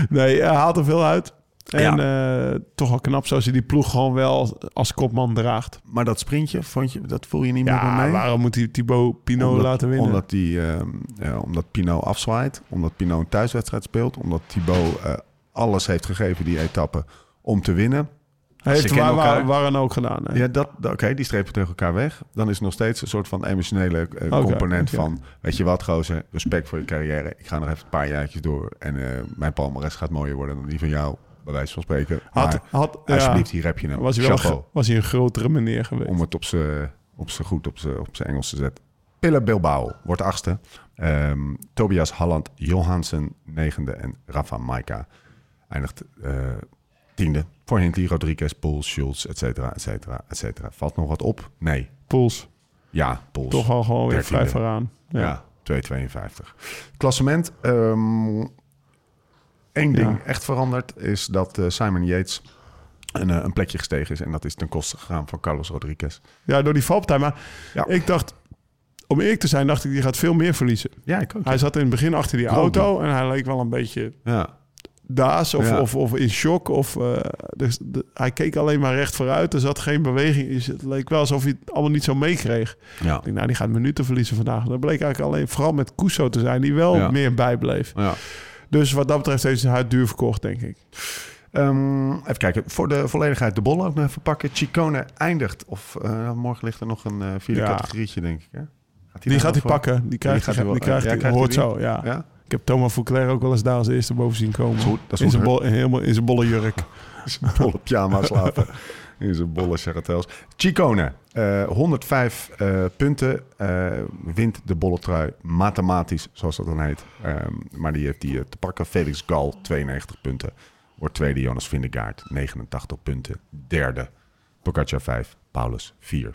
[SPEAKER 2] Nee, hij haalt er veel uit. En eh, toch wel knap zoals hij die ploeg gewoon wel als kopman draagt.
[SPEAKER 1] Maar dat sprintje, vond je, dat voel je niet meer bij
[SPEAKER 2] Ja,
[SPEAKER 1] mij?
[SPEAKER 2] waarom moet hij Thibaut Pinot
[SPEAKER 1] Omdat-
[SPEAKER 2] laten winnen?
[SPEAKER 1] Omdat, die, ehm, ja, omdat Pinot afzwaait. Omdat Pinot een thuiswedstrijd speelt. Omdat Thibaut eh, alles heeft gegeven die etappe om te winnen.
[SPEAKER 2] Hij heeft waar, waar. Warren ook gedaan. Hè?
[SPEAKER 1] Ja, dat, oké, die strepen tegen elkaar weg. Dan is er nog steeds een soort van emotionele eh,
[SPEAKER 2] Oké,
[SPEAKER 1] component van... weet je wat, gozer, respect voor je carrière. Ik ga nog even een paar jaartjes door. En mijn palmarès gaat mooier worden dan die van jou, bij wijze van spreken.
[SPEAKER 2] Had,
[SPEAKER 1] maar
[SPEAKER 2] had, ja,
[SPEAKER 1] alsjeblieft, hier heb je hem.
[SPEAKER 2] was, hij wel,
[SPEAKER 1] Chapeau.
[SPEAKER 2] was hij een grotere meneer geweest.
[SPEAKER 1] Om het op zijn op z'n goed op zijn op z'n Engels te zetten. Pille Bilbao wordt achtste. Ehm, Tobias Halland Johansen negende. En Rafa Maika eindigt eh, tiende. Voor Hindley, Rodriguez, Poels, Schulz, et cetera, et cetera, et cetera. Valt nog wat op? Nee.
[SPEAKER 2] Pools,
[SPEAKER 1] Ja, Poels.
[SPEAKER 2] toch al gewoon weer vrij vooraan. Ja.
[SPEAKER 1] Ja, 2,52. Klassement. ehm Eén ding echt veranderd is dat eh, Simon Yates een, eh, een plekje gestegen is. En dat is ten koste gegaan van Carlos Rodriguez.
[SPEAKER 2] Ja, door die valpartij. Maar
[SPEAKER 1] Ja.
[SPEAKER 2] ik dacht, om eerlijk te zijn, dacht ik, die gaat veel meer verliezen.
[SPEAKER 1] Ja, ik ook.
[SPEAKER 2] Hij zat in het begin achter die auto en hij leek wel een beetje
[SPEAKER 1] Ja,
[SPEAKER 2] daas of,
[SPEAKER 1] Ja.
[SPEAKER 2] of, of in shock. Of, eh, dus de- hij keek alleen maar recht vooruit. Er zat geen beweging. in. Het leek wel alsof hij het allemaal niet zo meekreeg.
[SPEAKER 1] ja.
[SPEAKER 2] Ik denk, nou, die gaat minuten verliezen vandaag. Dat bleek eigenlijk alleen vooral met Kuso te zijn, die wel meer bijbleef.
[SPEAKER 1] ja.
[SPEAKER 2] Dus wat dat betreft heeft hij huid duur verkocht, denk ik.
[SPEAKER 1] Ehm, even kijken, voor de volledigheid de bollen ook nog even pakken. Chicone eindigt, of eh, morgen ligt er nog een eh, vierde
[SPEAKER 2] Ja.
[SPEAKER 1] categorietje, denk ik. Hè? Gaat
[SPEAKER 2] Die gaat hij pakken. Die krijgt hij, die
[SPEAKER 1] wel-
[SPEAKER 2] krijgt
[SPEAKER 1] ja,
[SPEAKER 2] hij.
[SPEAKER 1] krijgt
[SPEAKER 2] hoort zo, ja.
[SPEAKER 1] Ja?
[SPEAKER 2] Ik heb Thomas Fouclair ook wel eens daar als eerste boven zien komen.
[SPEAKER 1] Dat is goed, dat is
[SPEAKER 2] in, zijn in bolle jurk.
[SPEAKER 1] zijn bolle pyjama slapen. In zijn bolle charretels. Chicone, eh 105 eh, punten. eh, wint de bolle trui mathematisch, zoals dat dan heet. Ehm, maar die heeft die eh, te pakken. Felix Gal, 92 punten. Wordt tweede Jonas Vindegaard, 89 punten. Derde Pogacar 5, Paulus 4.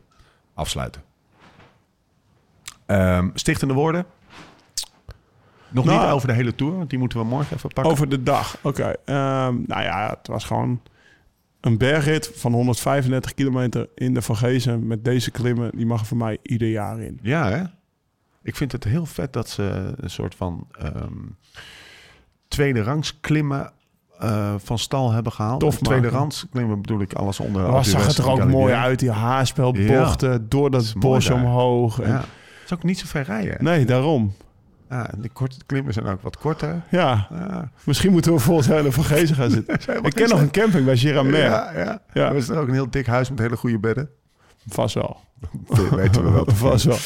[SPEAKER 1] Afsluiten. Ehm, stichtende woorden. Nog
[SPEAKER 2] Nou,
[SPEAKER 1] niet over de hele Tour, want die moeten we morgen even pakken.
[SPEAKER 2] Over de dag, oké. Ehm, nou ja, het was gewoon een bergrit van 135 kilometer in de Vogezen met deze klimmen. Die mag voor mij ieder jaar in.
[SPEAKER 1] Ja, hè? Ik vind het heel vet dat ze een soort van ehm, tweede rangs klimmen eh, van stal hebben gehaald.
[SPEAKER 2] Tof
[SPEAKER 1] tweede rangs klimmen bedoel ik alles onder.
[SPEAKER 2] Maar zag het er ook mooi uit, die haarspelbochten, door
[SPEAKER 1] is
[SPEAKER 2] dat bos omhoog. En-
[SPEAKER 1] Ja. Het is ook niet zo ver rijden.
[SPEAKER 2] Nee, daarom.
[SPEAKER 1] Ja, en de korte klimmen zijn ook wat korter.
[SPEAKER 2] Ja,
[SPEAKER 1] Ja.
[SPEAKER 2] misschien moeten we volgens hele Vogezen gaan zitten. Ik ken nog een camping bij Giramer.
[SPEAKER 1] Ja, ja.
[SPEAKER 2] Ja.
[SPEAKER 1] Er is ook een heel dik huis met hele goede bedden.
[SPEAKER 2] Vast wel.
[SPEAKER 1] Dat weten we wel.
[SPEAKER 2] Vast wel.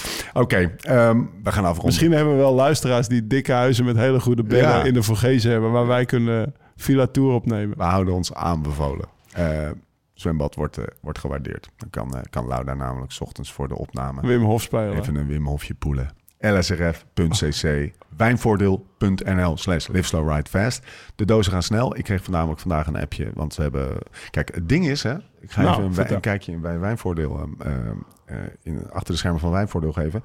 [SPEAKER 1] Oké, ehm, we gaan afronden.
[SPEAKER 2] Misschien hebben we wel luisteraars die dikke huizen met hele goede bedden
[SPEAKER 1] Ja.
[SPEAKER 2] in de Vogezen hebben, waar wij kunnen Villa Tour opnemen.
[SPEAKER 1] We houden ons aanbevolen. Eh zwembad wordt, eh, wordt gewaardeerd. Dan kan, eh, kan namelijk 's ochtends voor de opname
[SPEAKER 2] Wim Hof spelen.
[SPEAKER 1] even een Wim Hofje poelen. lsrf.cc, wijnvoordeel.nl slash live slow ride fast. De dozen gaan snel. Ik kreeg voornamelijk vandaag een appje, want ze hebben... Kijk, het ding is, hè, ik ga
[SPEAKER 2] Nou,
[SPEAKER 1] even een kijkje in bij Wijnvoordeel, ehm, ehm, eh, in, achter de schermen van Wijnvoordeel geven.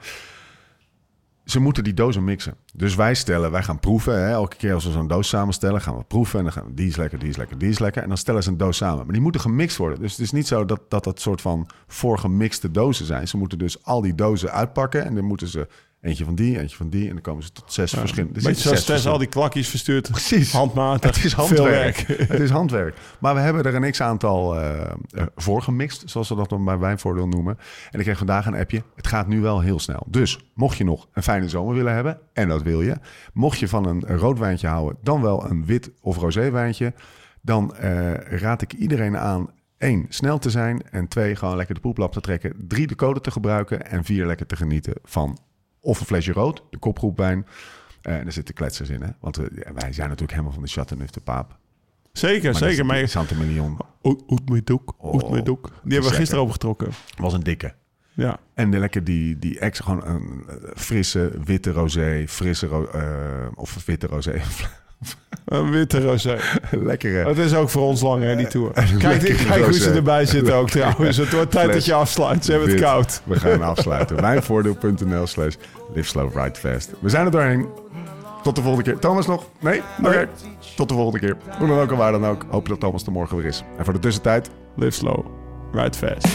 [SPEAKER 1] Ze moeten die dozen mixen. Dus wij stellen, wij gaan proeven. Hè, elke keer als we zo'n doos samenstellen, gaan we proeven. En dan gaan we, die is lekker, die is lekker, die is lekker. En dan stellen ze een doos samen. Maar die moeten gemixt worden. Dus het is niet zo dat dat, dat soort van voorgemixte dozen zijn. Ze moeten dus al die dozen uitpakken. En dan moeten ze eentje van die, eentje van die. En dan komen ze tot zes verschillende. er
[SPEAKER 2] Beetje zoals
[SPEAKER 1] zes
[SPEAKER 2] Tess al die klakjes verstuurt.
[SPEAKER 1] Precies.
[SPEAKER 2] Handmatig.
[SPEAKER 1] Het is handwerk.
[SPEAKER 2] werk.
[SPEAKER 1] het is handwerk. Maar we hebben er een x-aantal eh eh, voorgemixt, zoals we dat dan bij Wijnvoordeel noemen. En ik kreeg vandaag een appje. Het gaat nu wel heel snel. Dus mocht je nog een fijne zomer willen hebben, en dat wil je. Mocht je van een rood wijntje houden, dan wel een wit of rosé wijntje. Dan eh, raad ik iedereen aan één, snel te zijn. En twee, gewoon lekker de poeplap te trekken. Drie, de code te gebruiken. En vier, lekker te genieten van of een flesje rood, de kopgroepwijn. Eh, en er zitten kletsers in, hè? Want ja, wij zijn natuurlijk helemaal van de Chateauneuf de Paap.
[SPEAKER 2] Zeker,
[SPEAKER 1] Maar
[SPEAKER 2] zeker. Maar
[SPEAKER 1] Santa Million
[SPEAKER 2] Oet met doek, oet
[SPEAKER 1] Oh,
[SPEAKER 2] met doek. Die hebben we
[SPEAKER 1] lekker.
[SPEAKER 2] gisteren opgetrokken.
[SPEAKER 1] was een dikke.
[SPEAKER 2] Ja.
[SPEAKER 1] En de lekker die, die ex, gewoon een eh, frisse witte rosé, frisse ro eh, of witte rosé.
[SPEAKER 2] Een witte rosé.
[SPEAKER 1] Lekkere.
[SPEAKER 2] Het is ook voor ons lang, hè, die tour.
[SPEAKER 1] Een
[SPEAKER 2] Kijk, kijk hoe ze erbij zitten ook trouwens. Het wordt tijd dat je afsluit. Ze hebben het koud.
[SPEAKER 1] We gaan afsluiten. Wijnvoordeel.nl slash fast. We zijn er doorheen. Tot de volgende keer. Thomas nog? Nee? Oké. Tot de volgende keer. Hoe dan ook en waar dan ook. Hoop dat Thomas er morgen weer is. En voor de tussentijd,
[SPEAKER 2] Live slow, ride fast.